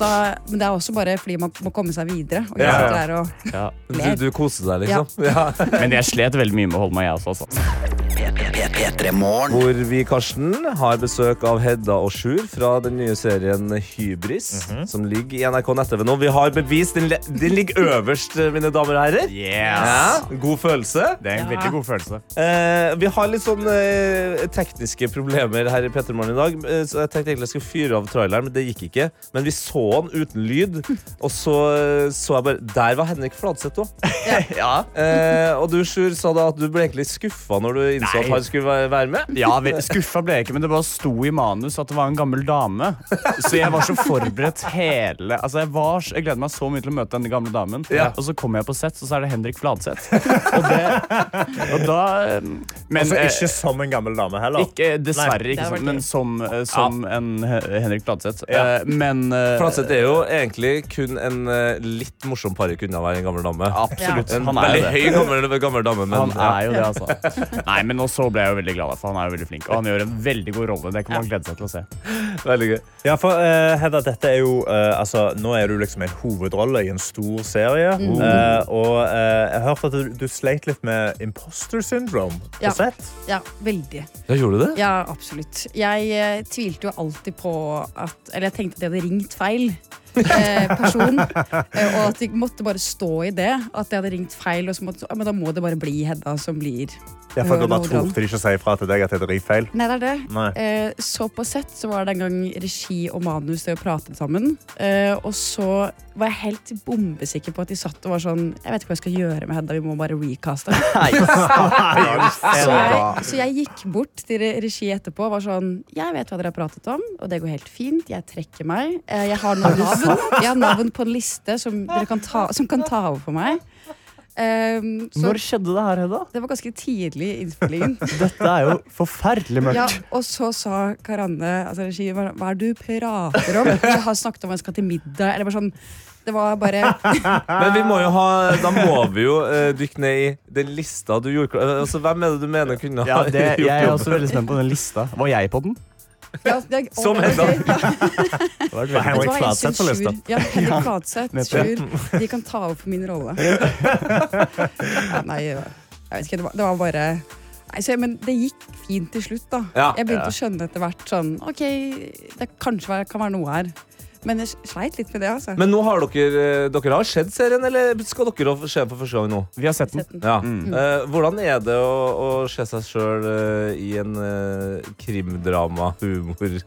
Da, Men det er også bare fordi man må komme seg videre. Og jeg Ja, ja. sitter der og ja. Du, du koser deg, liksom. Ja. Men jeg slet veldig mye med å holde meg, jeg også. Altså. P3 Morgen. Hvor vi, Karsten, har besøk av Hedda og Sjur fra den nye serien Hybris, som ligger i NRK nett-TV nå. Vi har bevist den, den ligger øverst, mine damer og herrer. Ja, god følelse. Det er en Ja. veldig god følelse. Eh, vi har litt sånn eh, tekniske problemer her i Petermorgen i dag. eh, så jeg tenkte egentlig jeg skulle fyre av traileren, men det gikk ikke. Men vi så den uten lyd, og så så jeg bare Der var Henrik Fladseth òg. Ja. Eh, og du, Sjur, sa da at du ble egentlig skuffa når du innså Han skulle være- med. Ja, Skuffa ble jeg ikke, men det bare sto i manus at det var en gammel dame. Så jeg var så forberedt hele Altså Jeg var, jeg gleder meg så mye til å møte denne gamle damen. Ja. Og så kommer jeg på sett, og så er det Henrik Fladseth. Og, det, og da Men Altså, eh, ikke som en gammel dame heller. ikke, dessverre ikke sånn, men som, som, ja. en Henrik Fladseth. Ja. Eh, Men eh, Fladseth er jo egentlig kun en eh, litt morsom parykk unna å være en gammel dame. Absolutt. En er veldig høy gammel, gammel dame, men Han er jo det, altså. Nei, men også ble jeg jo veldig glad, for han er jo veldig flink. Og han gjør en veldig god rolle. Det kan man glede seg til å se. veldig gøy. Ja, for uh, Hedda, dette er jo uh, altså, Nå er du liksom en hovedrolle i en stor serie. Eh, og eh, jeg har hørt at du, du sleit litt med imposter syndrome på Ja. sett. Ja, veldig. Ja, gjorde du det? Ja, absolutt. Jeg tvilte jo alltid på at Eller jeg tenkte at jeg hadde ringt feil person. eh, og at jeg måtte bare stå i det. At jeg hadde ringt feil. Og så måtte, men da må det bare bli Hedda som blir Ja, for Da torde de ikke å si ifra til deg at det er feil. Nei, det er det. Nei. Eh, så på sett så var det en gang regi og manus det å prate sammen. Eh, og så var jeg helt bombesikker på at de satt og var sånn Jeg vet ikke hva jeg skal gjøre med Hedda, vi må bare recaste. Så jeg, så jeg gikk bort til regi etterpå og var sånn Jeg vet hva dere har pratet om, og det går helt fint. Jeg trekker meg. Eh, Jeg har noen navn. Jeg har navn på en liste som dere kan ta, som kan ta over for meg. Um, så Når skjedde det her, Hedda? det var ganske tidlig i innspillingen. Dette er jo forferdelig mørkt. Ja, og så sa Karanne, altså regi, hva, hva er det du prater om? Jeg har snakket om hva jeg skal til middag. Eller bare sånn Det var bare Men vi må jo ha, da må vi jo uh, dykke ned i den lista du gjorde klar- altså, Hvem er det du mener kunne ha Ja, det, gjort jeg er også veldig spent på den lista. Var jeg på den? Ja, det, Som ok. Det var Var Henrik Vet du hva, jeg Fladseth på syns lista? Ja, Henrik Fladseth. Sjur. De kan ta over for min rolle. Ja, nei, jeg vet ikke. Det var, det var bare Nei, så, men det gikk fint til slutt, da. Ja. jeg begynte å skjønne etter hvert sånn OK, det kanskje være- kan være noe her. Men jeg sleit litt med det, altså. Men nå har dere eh, Dere har sett serien, eller skal dere se den for første gang nå? Vi har sett den. Ja. Mm. Uh, hvordan er det å, å se seg sjøl i en uh, krimdrama-humorserie,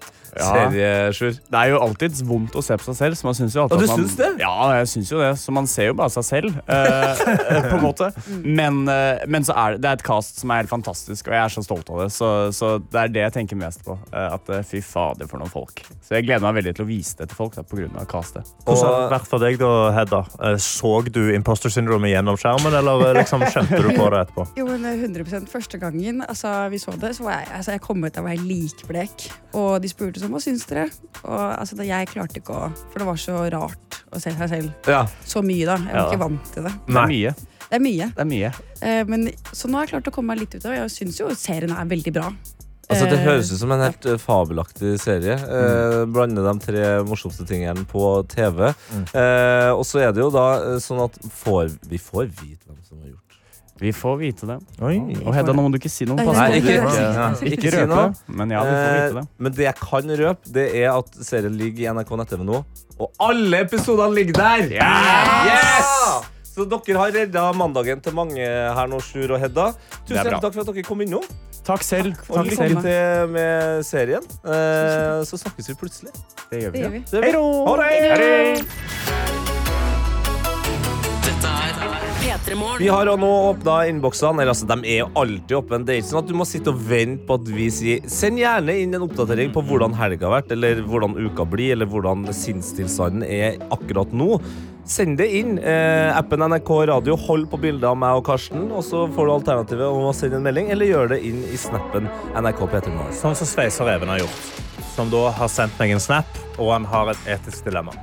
Sjur? Det er jo alltid vondt å se på seg selv. Så man synes jo alltid Og du at man, syns det? Ja, jeg syns jo det. Så man ser jo bare seg selv, eh, eh, på en måte. Men, eh, men så er det, det er et cast som er helt fantastisk, og jeg er så stolt av det. Så, så det er det jeg tenker mest på. eh, at eh, fy fader, for noen folk. Så jeg gleder meg veldig til å vise det til folk grunn av castet. Hvordan har Og- det vært for deg, da, Hedda? Eh, Så du imposter syndrome gjennom skjermen, eller eh, liksom skjønte du på det etterpå? Jo, men 100% Første gangen altså, vi så det, så var jeg, altså, jeg kom ut av var være likblek. Og de spurte sånn, hva syns dere? Og altså, da, jeg klarte ikke å For det var så rart å se seg selv Ja. så mye, da. Jeg var Ja. ikke vant til det. Det er mye. Det er mye. Det er mye. Eh, men, så nå har jeg klart å komme meg litt ut av det. Jeg syns jo serien er veldig bra. Altså, det Eh, høres ut som en helt eh, fabelaktig serie. Eh, blande de tre morsomste tingene på TV. Eh, og så er det jo da eh, sånn at får, vi får vite hvem som har gjort Vi får vite det. Oi. Og Hedda, nå må du ikke si noe. Nei, Pass ikke- ikke, Ja. ikke, røpe. Men ja, vi får vite det. Eh, men det jeg kan røpe, det er at serien ligger i NRK nett-TV nå. Og alle episodene ligger der! Yes! Så dere har redda mandagen til mange her nå, Sjur og Hedda. Tusen takk for at dere kom innom. Takk selv. Og Takk lykke selv. til med serien. Eh, så snakkes vi plutselig. Det gjør vi. Ja. vi. Det gjør vi. Ha det! Dette P3 Morgen. Vi har jo nå åpna innboksene. Eller altså, de er jo alltid åpne. Det er ikke sånn at du må sitte og vente på at vi sier Send gjerne inn en oppdatering på hvordan helga har vært, eller hvordan uka blir, eller hvordan sinnstilstanden er akkurat nå. Send det inn. Eh, appen NRK Radio, hold på bildet av meg og Karsten, og så får du alternativet om å sende en melding, eller gjør det inn i snappen NRK P3 Morgen. Sånn som Sveiser Even har gjort. Som da har sendt meg en snap, og han har et etisk dilemma.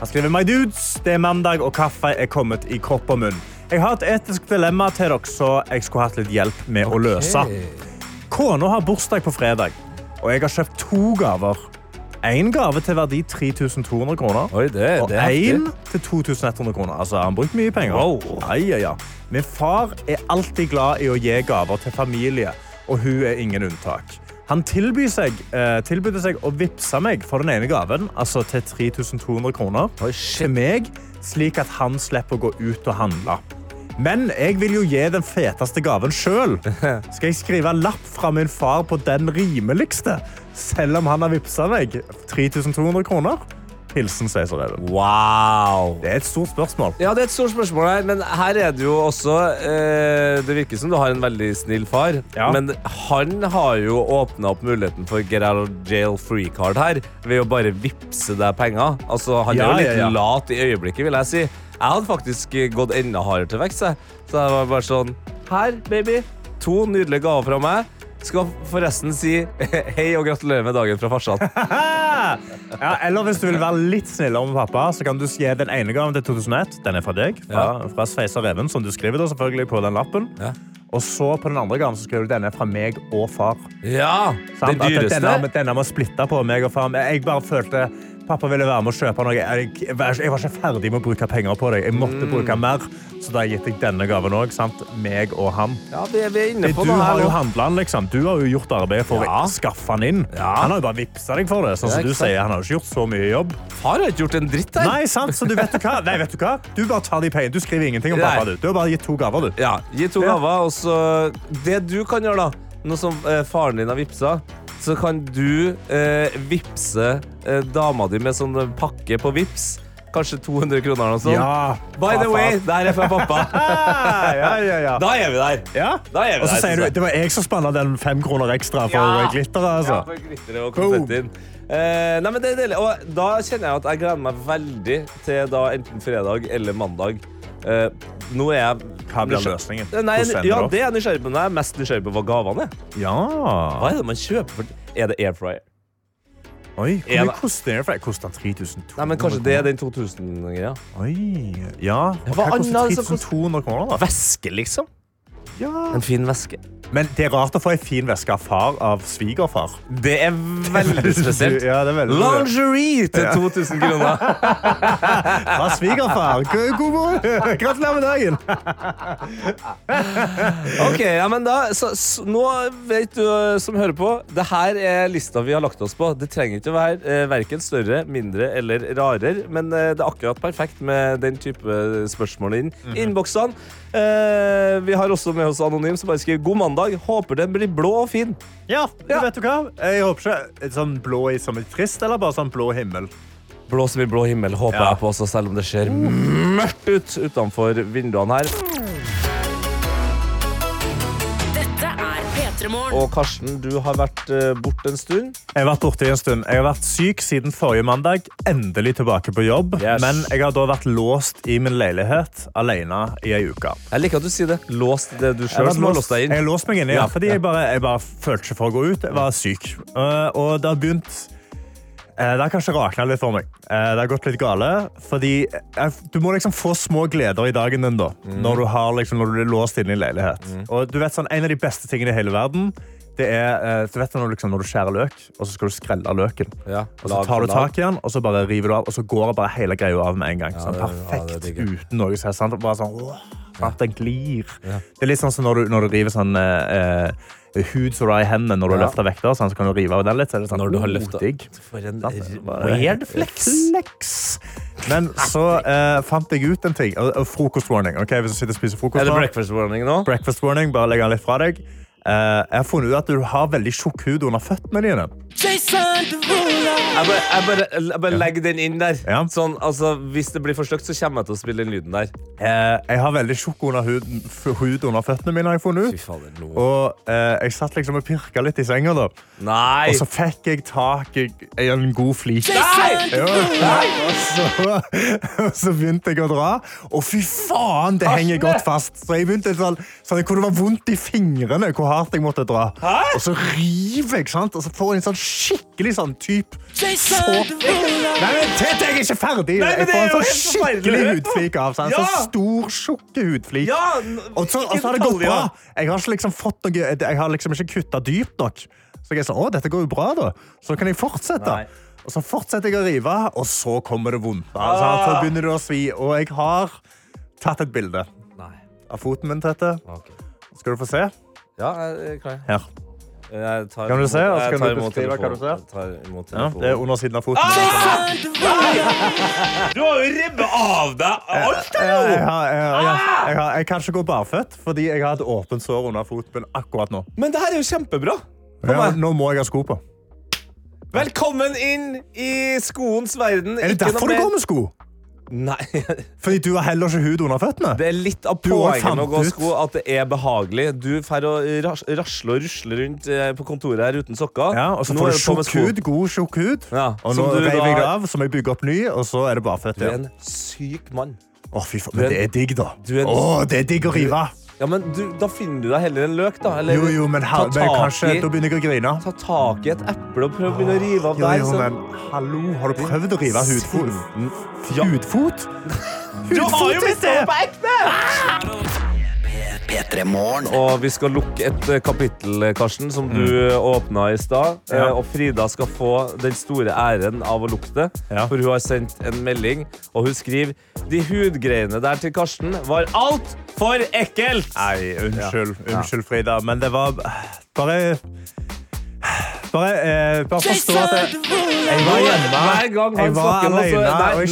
Han skriver My dudes, det er mandag, og kaffe er kommet i kopp og munn. Jeg har et etisk dilemma til dere, så jeg skulle hatt litt hjelp med å løse. Kona har bursdag på fredag, og jeg har kjøpt to gaver. Én gave til verdi 3200 kroner. Oi, det, Og det én til 2100 kroner. Altså, han brukte mye penger. Wow. Ai, ai, ai. Min far er alltid glad i å gi gaver til familie, og hun er ingen unntak. Han tilbyr seg, eh, tilbød seg å vippse meg for den ene gaven, altså til 3200 kroner, til meg, slik at han slipper å gå ut og handle. Men jeg vil jo gi den feteste gaven sjøl. Skal jeg skrive lapp fra min far på den rimeligste, selv om han har vippsa meg 3200 kroner? Hilsen Sveisereven. Wow. Det er et stort spørsmål. Ja, det er et stort spørsmål her, men her er det jo også eh, Det virker som du har en veldig snill far, Ja. men han har jo åpna opp muligheten for get out of jail free card her ved å bare vippse deg penger. Altså, han Ja, er jo litt ja, lat i øyeblikket, vil jeg si. Jeg hadde faktisk gått enda hardere til vekst. Så jeg var bare sånn Her, baby. To nydelige gaver fra meg. Skal forresten si hei og gratulerer med dagen fra farsan. Ja, eller hvis du vil være litt snillere med pappa, så kan du si den ene gaven til 2001. Den er fra deg, fra, fra Sveiser Reven, som du skriver da, selvfølgelig på den lappen. Ja. Og så på den andre gaven så skriver du denne fra meg og far. Ja! At dyreste. Denne, denne må splitte på meg og far. Jeg bare følte Pappa ville være med og kjøpe noe. Jeg, jeg var ikke ferdig med å bruke penger på deg. Jeg måtte Mm. bruke mer, så da har jeg gitt deg denne gaven òg. Meg og han. Ja, vi er, vi er inne på Du noe har jo handla den, liksom. Du har jo gjort arbeidet for Ja. å skaffe den inn. Ja. Han har jo bare vippsa deg for det. Sånn som du sant? sier, Han har jo ikke gjort så mye jobb. Far har ikke gjort en dritt her. Nei, sant? Så du vet du hva? Nei, vet du hva? Du bare tar de pengene. Du skriver ingenting om pappa. Du Du har bare gitt to gaver. du. Ja, gi to gaver, og så Det du kan gjøre, da, nå som eh, faren din har vippsa, så kan du eh, vippse eh, dama di med sånn pakke på vips. Kanskje 200 kroner eller noe sånt. Ja. By the way, der er fra pappa. ja, ja, ja. Da er vi der. ja. Da er vi Og så sier du det var jeg som spanna den fem kroner ekstra for Ja. glitteret. Ja, Altså. for glitteret og konfettien. Eh, nei, men det er deilig. Og da kjenner jeg at jeg gleder meg veldig til da enten fredag eller mandag. Eh, nå er jeg Hva blir løsningen? Nei, ja, det er nysgjerrig på. Jeg er mest nysgjerrig på hva gavene er. Ja. Hva er det man kjøper? Er det air fryer? Oi, hvor mye koster det? Koster 3200 Nei, men Kanskje det er den 2000-greia? Oi, ja. Hva Hva koster annet som 3200 kroner, da? Væske, liksom? Ja. En fin væske. Men det er rart å få ei en fin væske av far av svigerfar. Det er veldig spesielt. Ja, det er veldig Lingerie til 2000 kroner. Fra svigerfar. God god morgen. Gratulerer med dagen. Ok, ja, men da så, så, Nå vet du eh, som hører på, det her er lista vi har lagt oss på. Det trenger ikke å være eh, verken større, mindre eller rarere, men eh, det er akkurat perfekt med den type spørsmål inn Mm -hmm. innboksene. Eh, vi har også med oss Anonym, som bare skriver god mandag. Håper den blir blå og fin. Ja, du vet du hva? Jeg håper ikke et sånn blå i som et trist, eller bare sånn blå himmel. Blå som i blå himmel, håper Ja. jeg på også, selv om det ser mørkt ut utenfor vinduene her. Og Karsten, du har vært uh, borte en stund. Jeg har vært borte en stund. Jeg har vært syk siden forrige mandag. Endelig tilbake på jobb. Yes. Men jeg har da vært låst i min leilighet alene i ei uke. Jeg liker at du sier det. Låst det du sjøl som har låst- deg inn. Jeg har låst meg inne, ja, Ja, fordi ja. jeg bare, jeg bare følte ikke for å gå ut. Jeg var syk. Uh, og det har begynt eh, Det har kanskje rakna litt for meg. Eh, Det har gått litt gale. Fordi eh, du må liksom få små gleder i dagen din da, Mm. når, du har, liksom, når du er låst inne i leilighet. leilighet. Og du vet sånn, En av de beste tingene i hele verden det er eh, du vet når, du liksom, når du skjærer løk, og så skal du skrelle løken. Ja, Og så tar du tak i den, og så bare river du av, og så går bare hele greia av med en gang. sånn, perfekt ja, uten noe som sant? Bare sånn, åh? Den glir. Det er litt sånn som når du, når du river sånn eh, eh, hud som du har i hendene når du Ja. løfter vekter, sånn, så kan du rive av den litt. Sånn, Når du har digg. For en? Weird flex. Flex. Men så eh, fant jeg ut en ting. Frokost warning. Okay. Hvis du sitter og spiser frokost Er det breakfast warning nå? breakfast warning, bare legg den litt fra deg. Eh, jeg har funnet ut at du har veldig tjukk hud under føttene dine. Jeg bare, jeg bare, jeg bare legger den inn der. Ja. Sånn, altså, hvis det blir for stygt, så kommer jeg til å spille den lyden der. Eh, jeg har veldig tjukk under hud, hud under føttene mine. har jeg funnet ut. Faen. Og eh, jeg satt liksom og pirka litt i senga, da. Nei! Og så fikk jeg tak i en god flik. Nei! Nei! Og, så, så begynte jeg å dra, og fy faen, det henger godt fast. Så jeg begynte sånn, sånn hvor det var vondt i fingrene hvor hardt jeg måtte dra. Og så river jeg, sant? og så får jeg en sånn skikkelig sånn typ så... Nei, men Tete, jeg er ikke ferdig! Nei, jeg får en sånn skikkelig hudflik av. Sånn, Ja! sånn stor, tjukke hudflik. Ja, Og så, og så har det gått bra. Jeg har liksom noe Jeg har liksom ikke kutta dypt nok. Så jeg er sånn, å, dette går jo bra da Så kan jeg fortsette Nei. Og så fortsetter jeg å rive Og så kommer det vondt altså, Så begynner det å svi Og jeg har tatt et bilde Nei. Av foten min, Tete Okay. Skal du få se? Ja, jeg er klar. Her Jeg tar Kan du se, jeg tar imot telefonen. ja. Det er under siden av foten Du har jo ribbet av deg alt! jeg, jeg, har, jeg, jeg, jeg, jeg kan ikke gå barføtt Fordi jeg har et åpent sår under foten akkurat nå Men det her er jo kjempebra. Ja. Nå må jeg ha sko på Velkommen inn i skoens verden. Er det Ikke derfor du går med sko? Nei, Fordi du har heller ikke hud under føttene? det er litt av poenget med å gå sko at det er behagelig. Du får rasle og rusle rundt eh, på kontoret her uten sokker. Ja, og så får du tjukk hud, god tjukk hud. Ja, Og nå du reiv da- jeg det av, så må jeg bygge opp ny, og så er det barføtt Du er en syk mann. Å, fy faen, men det er digg, da. du en- Å, det er digg å rive. Ja, men du, Da finner du deg heller en løk, da. Eller Jo, jo, men, ta men kanskje i- da begynner jeg å grine. Ta tak i et eple og prøv å begynne å rive av deg. der. jo, så- men hallo, har du prøvd å rive hudfot? Ja. Hudfot? Du har jo Hudfot visst Og vi skal lukke et eh, kapittel, Karsten, som du åpna i stad. Mm. Ja. Eh, Og Frida skal få den store æren av å lukte det. Ja. For hun har sendt en melding, og hun skriver De hudgreiene der til Karsten var altfor ekkelt! Nei, unnskyld, Ja. unnskyld, Frida, men det var bare Bare, eh, bare forstå at jeg, jeg var hjemme. Hver gang han Jeg var snakker alene,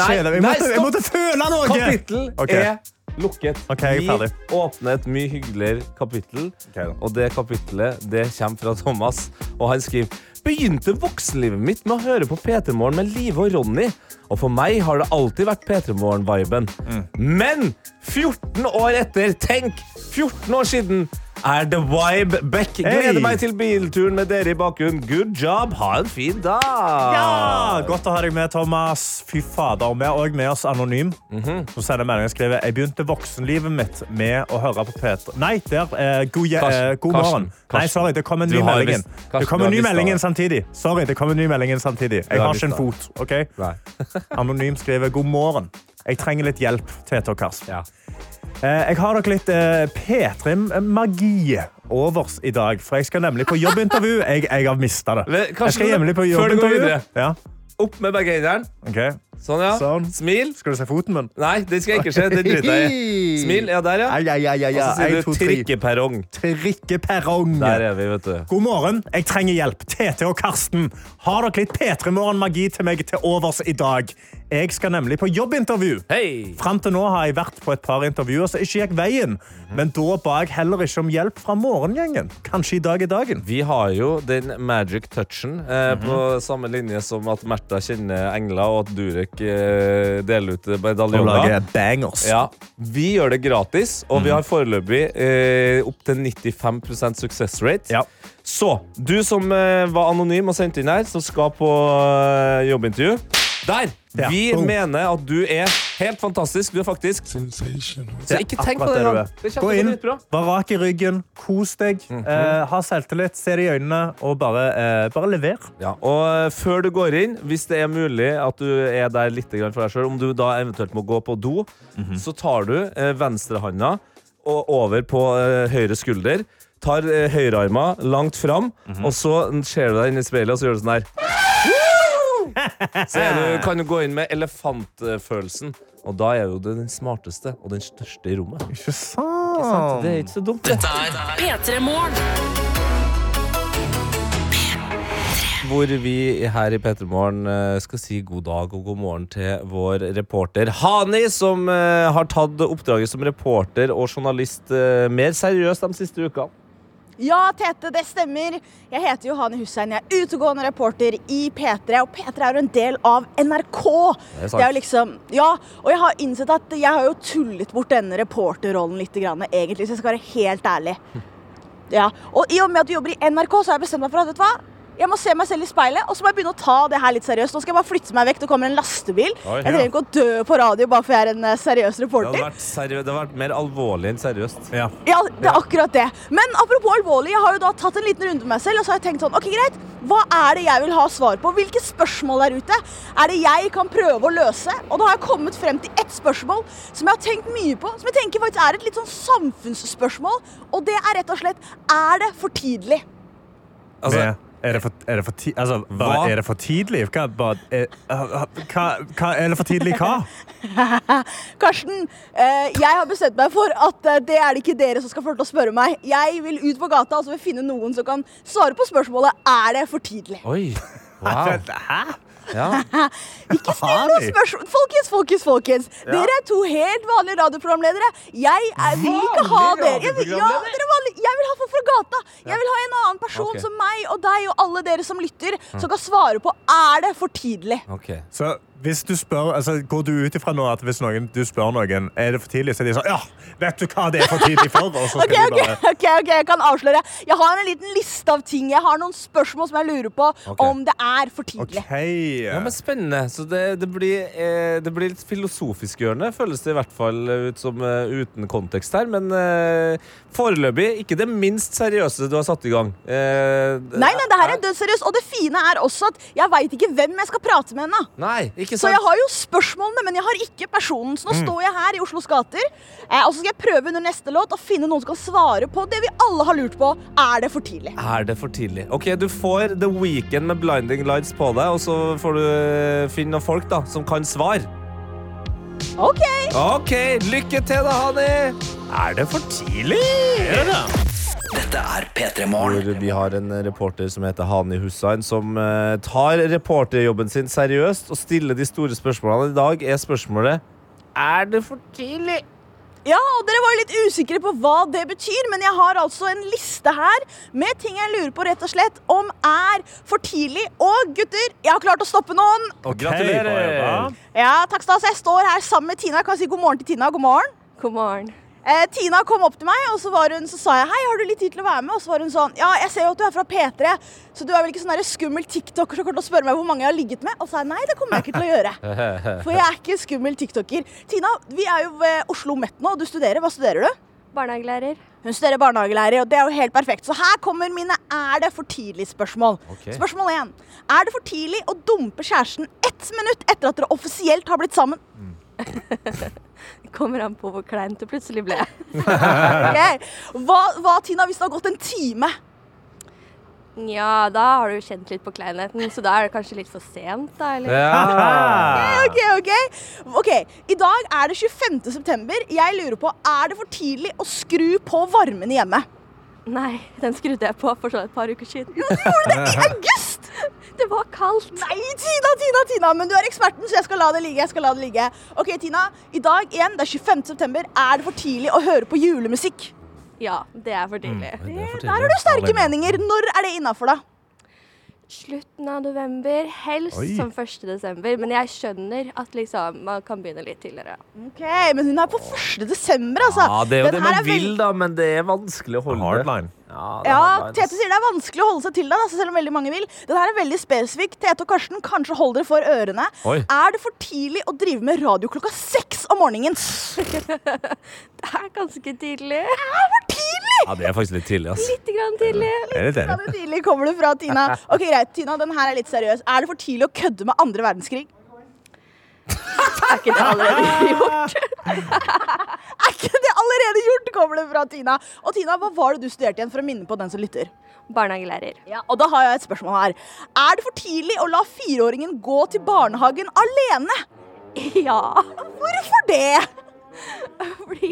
Nei, nei. Jeg måtte, jeg måtte føle noe! Kapittel okay. er lukket. Okay, Vi åpner et mye hyggeligere kapittel, okay, og det kapittelet det kommer fra Thomas. Og han skriver Begynte voksenlivet mitt med å høre på P3 Morgen med Live og Ronny. Og for meg har det alltid vært P3 Morgen-viben. Mm. Men 14 år etter, tenk! 14 år siden er The Vibe back. Gleder Gleder meg til bilturen med dere i bakgrunnen. Good job. Ha en fin dag. Ja, Godt å ha deg med, Thomas. Fy fader. Vi har òg med oss Anonym. Som sender melding og skriver Jeg begynte voksenlivet mitt med å høre på P3 Nei, der. Eh, god, Karsten. eh, god Karsten. morgen. Nei, sorry, det kom en ny melding. Karsten, Det kom en ny melding samtidig. Sorry, det kom en ny melding samtidig. Jeg har har ikke en fot. ok? Anonym skriver god morgen. Jeg trenger litt hjelp, Tete og Karsten. Ja. Eh, Jeg har nok litt eh, P3-magi overs i dag, for jeg skal nemlig på jobbintervju. Jeg, jeg har mista det. Jeg skal nemlig på jobbintervju. før du går videre. Ja, Opp med begge hendene. ok. Sånn, ja. Sånn. Smil. Skal du se foten min? Nei, det skal jeg ikke se. Det driter jeg i. Smil. Ja, der, ja. Ai, ai, ai, Og så sier du trikkeperrong. Trikkeperrong. Der er vi, vet du. God morgen, jeg trenger hjelp. Tete og Karsten. Har dere litt P3-morgen-magi til meg til overs i dag? Jeg skal nemlig på jobbintervju. Hey. Fram til nå har jeg vært på et par intervjuer som ikke gikk veien. Men da ba jeg heller ikke om hjelp fra morgengjengen. Kanskje i dag er dagen. Vi har jo den magic touchen eh, på samme linje som at Märtha kjenner engler, og at Durek eh, deler ut Og medaljonger. lager bangers. Ja, Vi gjør det gratis, og vi har foreløpig eh, opptil 95 success rate. Ja. Så du som eh, var anonym og sendte inn her, som skal på eh, jobbintervju Der! Ja. Vi oh. mener at du er helt fantastisk. Du er faktisk Så ikke tenk på det. det Gå inn, bare vær rak i ryggen, kos deg, eh, ha selvtillit, se det i øynene og bare, eh, bare lever. Ja, og eh, før du går inn, hvis det er mulig at du er der litt for deg selv, om du da eventuelt må gå på do, så tar du eh, venstrehanda over på eh, høyre skulder, tar eh, høyrearma langt fram, og så ser du deg inn i speilet og så gjør du sånn her. Så er du, kan du gå inn med elefantfølelsen, og da er jo du den smarteste og den største i rommet. Ikke sant? Det er ikke så dumt, det. P3 Morgen. hvor vi her i P3 Morgen eh, skal si god dag og god morgen til vår reporter Hani, som eh, har tatt oppdraget som reporter og journalist eh, mer seriøst de siste ukene. Ja, Tete, det stemmer. Jeg heter Johanne Hussein. Jeg er utegående reporter i P3. Og P3 er jo en del av NRK. Det er sant. jo liksom, ja, og jeg har innsett at jeg har jo tullet bort denne reporterrollen litt, grann, egentlig, så jeg skal være helt ærlig. Ja, Og i og med at du jobber i NRK, så har jeg bestemt meg for at vet du hva? Jeg må se meg selv i speilet, og så må jeg begynne å ta det her litt seriøst. Nå skal jeg bare flytte meg vekk. Det kommer en lastebil. Oi, jeg trenger ikke å dø på radio bare for jeg er en seriøs seriøs Det reporter. har vært, seriø det har vært mer alvorlig enn seriøst. Ja. Ja, det er akkurat det. Men apropos alvorlig, jeg har jo da tatt en liten runde med meg selv, og så har jeg tenkt sånn, ok greit, hva er det jeg vil ha svar på? Hvilke spørsmål der ute er det jeg kan prøve å løse? Og da har jeg kommet frem til ett spørsmål som jeg har tenkt mye på, som jeg tenker faktisk er et litt sånn samfunnsspørsmål, og det er rett og slett, er det for tidlig? Altså, Det- er det for, er det for, ti, altså, Hva? bare, er det for tidlig? Hva, bare, er, hva, hva, er det for tidlig hva? Karsten, eh, jeg har bestemt meg for at eh, det er det ikke dere som skal få til å spørre meg. Jeg vil ut på gata og altså finne noen som kan svare på spørsmålet er det for tidlig. Oi. Wow. Hæ? Ja. Ikke still noen spørsmål. Folkens, folkens, folkens. Dere er to helt vanlige radioprogramledere. Jeg er, vil ikke ha dere. Jeg vil, ja, dere er vanlige. jeg vil ha folk fra gata. Jeg vil ha en annen person okay. som meg og deg og alle dere som lytter, som kan svare på er det for tidlig. Ok. Så hvis du spør, altså, Går du ut ifra nå at hvis noen, du spør noen er det for tidlig, så er de sånn Ja, vet du hva det er for tidlig for? Og så skal Ok, de ok, bare ok, ok, Jeg kan avsløre. Jeg har en liten liste av ting. Jeg har noen spørsmål som jeg lurer på okay. om det er for tidlig. OK. Ja, men Spennende. Så det, det, blir, eh, det blir litt filosofisk hjørne, føles det i hvert fall ut som uh, uten kontekst her. Men uh, foreløpig ikke det minst seriøse du har satt i gang. Uh, Nei, nei, det her er dødsseriøst. Og det fine er også at jeg veit ikke hvem jeg skal prate med ennå. Så jeg har jo spørsmålene, men jeg har ikke personen. Så nå står jeg her i Oslos gater, eh, og så skal jeg prøve under neste låt å finne noen som kan svare på det vi alle har lurt på. Er det for tidlig? Er det for tidlig? Ok, Du får The Weekend med Blinding Lights på deg, og så får du eh, finne noen folk da, som kan svare. OK. Ok, Lykke til, da, Hani! Er det for tidlig? Dette er P3 Morgen. Vi har en reporter som heter Hani Hussain, som eh, tar reporterjobben sin seriøst og stiller de store spørsmålene. I dag er spørsmålet Er det for tidlig? Ja, og dere var litt usikre på hva det betyr, men jeg har altså en liste her med ting jeg lurer på rett og slett om er for tidlig. Og gutter, jeg har klart å stoppe noen. Og Gratulerer. Ja, takk. Så Jeg står her sammen med Tina. Kan jeg si god morgen til Tina? God morgen. God morgen. Eh, Tina kom opp til meg, og så, var hun, så sa jeg hei, har du litt tid til å være med? Og så var hun sånn ja, jeg ser jo at du er fra P3, så du er vel ikke sånn der skummel tiktoker som kommer til å spørre meg hvor mange jeg har ligget med? Og så sa jeg nei, det kommer jeg ikke til å gjøre. For jeg er ikke skummel tiktoker. Tina, vi er jo ved Oslo Met nå, og du studerer. Hva studerer du? Barnehagelærer. Hun studerer barnehagelærer, og det er jo helt perfekt. Så her kommer mine er det for tidlig-spørsmål. Okay. Spørsmål én. Er det for tidlig å dumpe kjæresten ett minutt etter at dere offisielt har blitt sammen? Det kommer an på hvor kleint det plutselig ble. okay. Hva, hva, Tina, hvis det har gått en time? Nja, da har du kjent litt på kleinheten, så da er det kanskje litt for sent, da, eller? Ok, ok, ok. Ok, I dag er det 25. september. Jeg lurer på, er det for tidlig å skru på varmen hjemme? Nei, den skrudde jeg på for et par uker siden. Jo, du gjorde det i august! Det var kaldt. Nei, Tina, Tina, Tina, men du er eksperten, så jeg skal la det ligge. jeg skal la det ligge. Ok, Tina, i dag igjen, det er 25. september. Er det for tidlig å høre på julemusikk? Ja, det er for tidlig. Der har du sterke meninger. Når er det innafor, da? Slutten av november, helst Oi. som 1. desember. Men jeg skjønner at liksom, man kan begynne litt tidligere. Ok, Men hun er på 1. desember, altså. Ja, det er jo Den det man veld- vil, da, men det er vanskelig å holde Hardline. Ja, det Ja, Tete sier det er vanskelig å holde seg til det, altså, selv om veldig mange vil. Den her er veldig spesifikk. Tete og Karsten, kanskje hold dere for ørene. Oi. Er det for tidlig å drive med radio klokka seks om morgenen? Det er ganske tidlig. Det er for tidlig! Ja, det er faktisk litt tidlig, ass. Litt grann tidlig. Er litt det er tidlig kommer det fra Tina. Ok, greit, Tina, den her er litt seriøs. Er det for tidlig å kødde med andre verdenskrig? Er ikke det allerede gjort? er ikke det allerede gjort, kommer det fra Tina. Og Tina, hva var det du studerte igjen, for å minne på den som lytter? Barnehagelærer. Ja, og da har jeg et spørsmål her. Er det for tidlig å la fireåringen gå til barnehagen alene? Ja. Hvorfor det? Fordi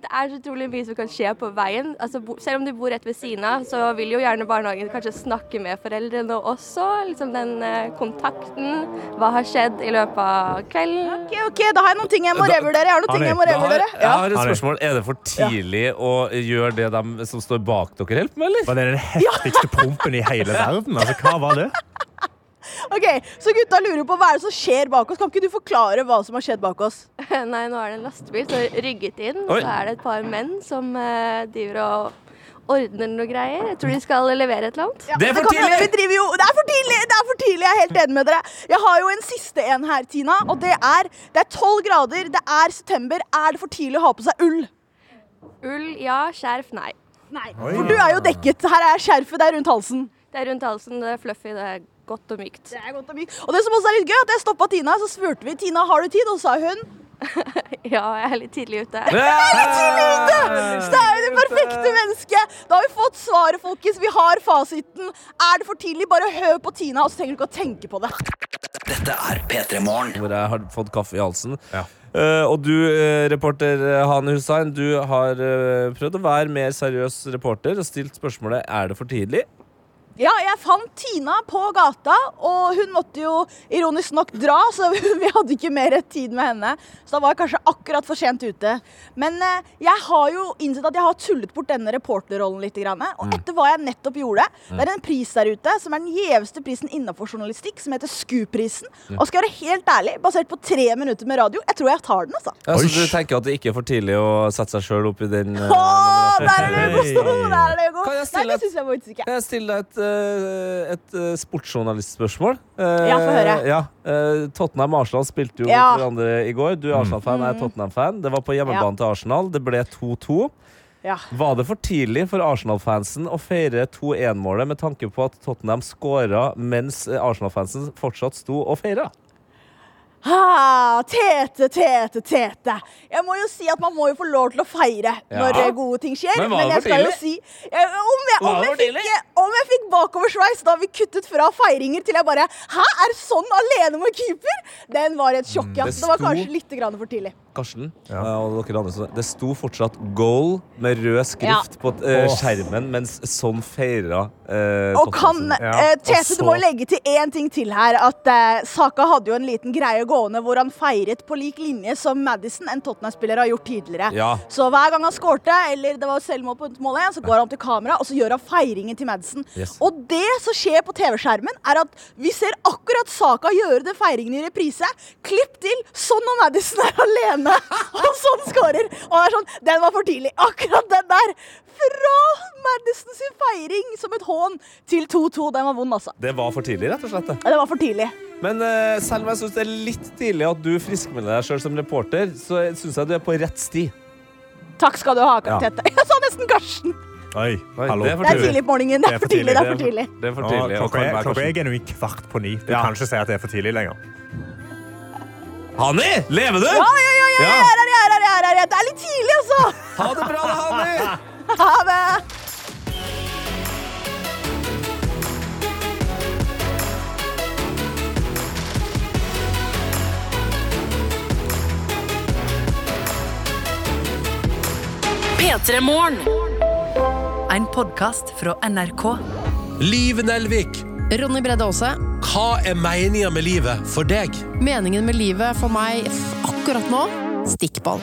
det er så utrolig mye som kan skje på veien. Altså, selv om du bor rett ved siden av, så vil jo gjerne barnehagen kanskje snakke med foreldrene også. Liksom den eh, kontakten. Hva har skjedd i løpet av kvelden? Ok, ok, Da har jeg noen ting jeg må revurdere. Jeg har noen ting jeg må revurdere. jeg har et spørsmål. Er det for tidlig å gjøre det de som står bak dere, hjelper med, eller? Var det den heftigste prompen i hele verden? Altså, hva var det? Ok, Så gutta lurer på hva er det som skjer bak oss. Kan ikke du forklare hva som har skjedd bak oss? Nei, nå er det en lastebil som har rygget inn. Oi. Så er det et par menn som eh, driver og ordner noe greier. Jeg tror de skal levere et eller annet. Det kan tidlig! vi driver jo, det er for tidlig! Det er for tidlig, Jeg er helt enig med dere. Jeg har jo en siste en her, Tina. Og det er Det er tolv grader, det er september. Er det for tidlig å ha på seg ull? Ull, ja. Skjerf, nei. Nei. For du er jo dekket. Her er skjerfet, det er rundt halsen. Det er rundt halsen, det er fluffy, det er godt og mykt. Det er godt og mykt. Og det som også er litt gøy, at jeg stoppa Tina, så spurte vi Tina har du tid, og så sa hun Ja, jeg er litt tidlig ute. Jeg er litt tidlig ute! Så det er jo det perfekte mennesket. Da har vi fått svaret, folkens. Vi har fasiten. Er det for tidlig, bare hør på Tina, og så trenger du ikke å tenke på det. Dette er P3 Morgen. Hvor jeg har fått kaffe i halsen. Eh, og du, uh, reporter eh, Hane Hussein, du har uh, prøvd å være mer seriøs reporter og stilt spørsmålet er det for tidlig. Ja, jeg fant Tina på gata, og hun måtte jo ironisk nok dra, så vi hadde ikke mer tid med henne. Så da var jeg kanskje akkurat for sent ute. Men eh, jeg har jo innsett at jeg har tullet bort denne reporterrollen litt. Og etter hva jeg nettopp gjorde Det er en pris der ute som er den gjeveste prisen innenfor journalistikk, som heter SKU-prisen. Og skal jeg være helt ærlig, basert på tre minutter med radio, jeg tror jeg tar den, altså. Ja, så du tenker at det ikke er for tidlig å sette seg sjøl opp i den eh, Åh, der er det jo god! Der er det god. Kan jeg Nei, stille det syns jeg faktisk ikke. Kan jeg stille deg et, et eh, sportsjournalistspørsmål? Eh, Ja, få høre. Ja, eh, Tottenham og Arsenal spilte jo Ja. mot hverandre i går. Du er Arsenal-fan, jeg er Mm. Tottenham-fan. Det var på hjemmebane til Arsenal. Det ble 2-2. Ja. Var det for tidlig for Arsenal-fansen å feire 2-1-målet med tanke på at Tottenham skåra mens eh, Arsenal-fansen fortsatt sto og feira? Ah, tete, tete, tete. Jeg må jo si at man må jo få lov til å feire Ja. når eh, gode ting skjer. Men men jeg skal jo si jeg, om, jeg, om, jeg fikk, om jeg fikk bakoversveis da vi kuttet fra feiringer til jeg bare Hæ, er sånn alene med keeper? Den var et sjokk, ja. Det, det Det var kanskje litt grann for tidlig. Karsten ja. og dere andre, det sto fortsatt 'goal' med rød skrift Ja. på uh, skjermen mens sånn feira eh, Og kan, Tottenham. eh, Tete, du må legge til én ting til her. At eh, Saka hadde jo en liten greie gående hvor han feiret på lik linje som Madison, en Tottenham-spiller, har gjort tidligere. Ja. Så hver gang han skårte, eller det var selvmål på målet, så går han til kamera og så gjør han feiringen til Madison. Yes. Og det som skjer på TV-skjermen, er at vi ser akkurat Saka gjøre den feiringen i reprise. Klipp til sånn og Madison er alene, og sånn skårer. Og er sånn, Den var for tidlig. Akkurat den der. Fra Madison sin feiring som et hån til 2-2. Den var vond, altså. Det var for tidlig, rett og slett. det. Det var for tidlig. Men uh, selv om jeg syns det er litt tidlig at du friskmelder deg sjøl som reporter, så syns jeg du er på rett sti. Takk skal du ha, Ja. Jeg sa nesten Karsten. Oi, hallo. det er Det er tidlig. på morgenen. Det er for tidlig. Det er for tidlig. Det er for tidlig. og klokka, er, klokka er genuint kvart på ni. Du Ja. kan ikke si at det er for tidlig lenger. Hanni, lever du? Ja, ja, ja, ja, Ja. jeg er her, jeg er her, jeg er her. Det er litt tidlig, altså. Ha det bra, da, Hanni. Ha det. En podkast fra NRK. Liv Nelvik, Ronny Bredde Aase. hva er meninga med livet for deg? Meningen med livet for meg f- akkurat nå stikkball.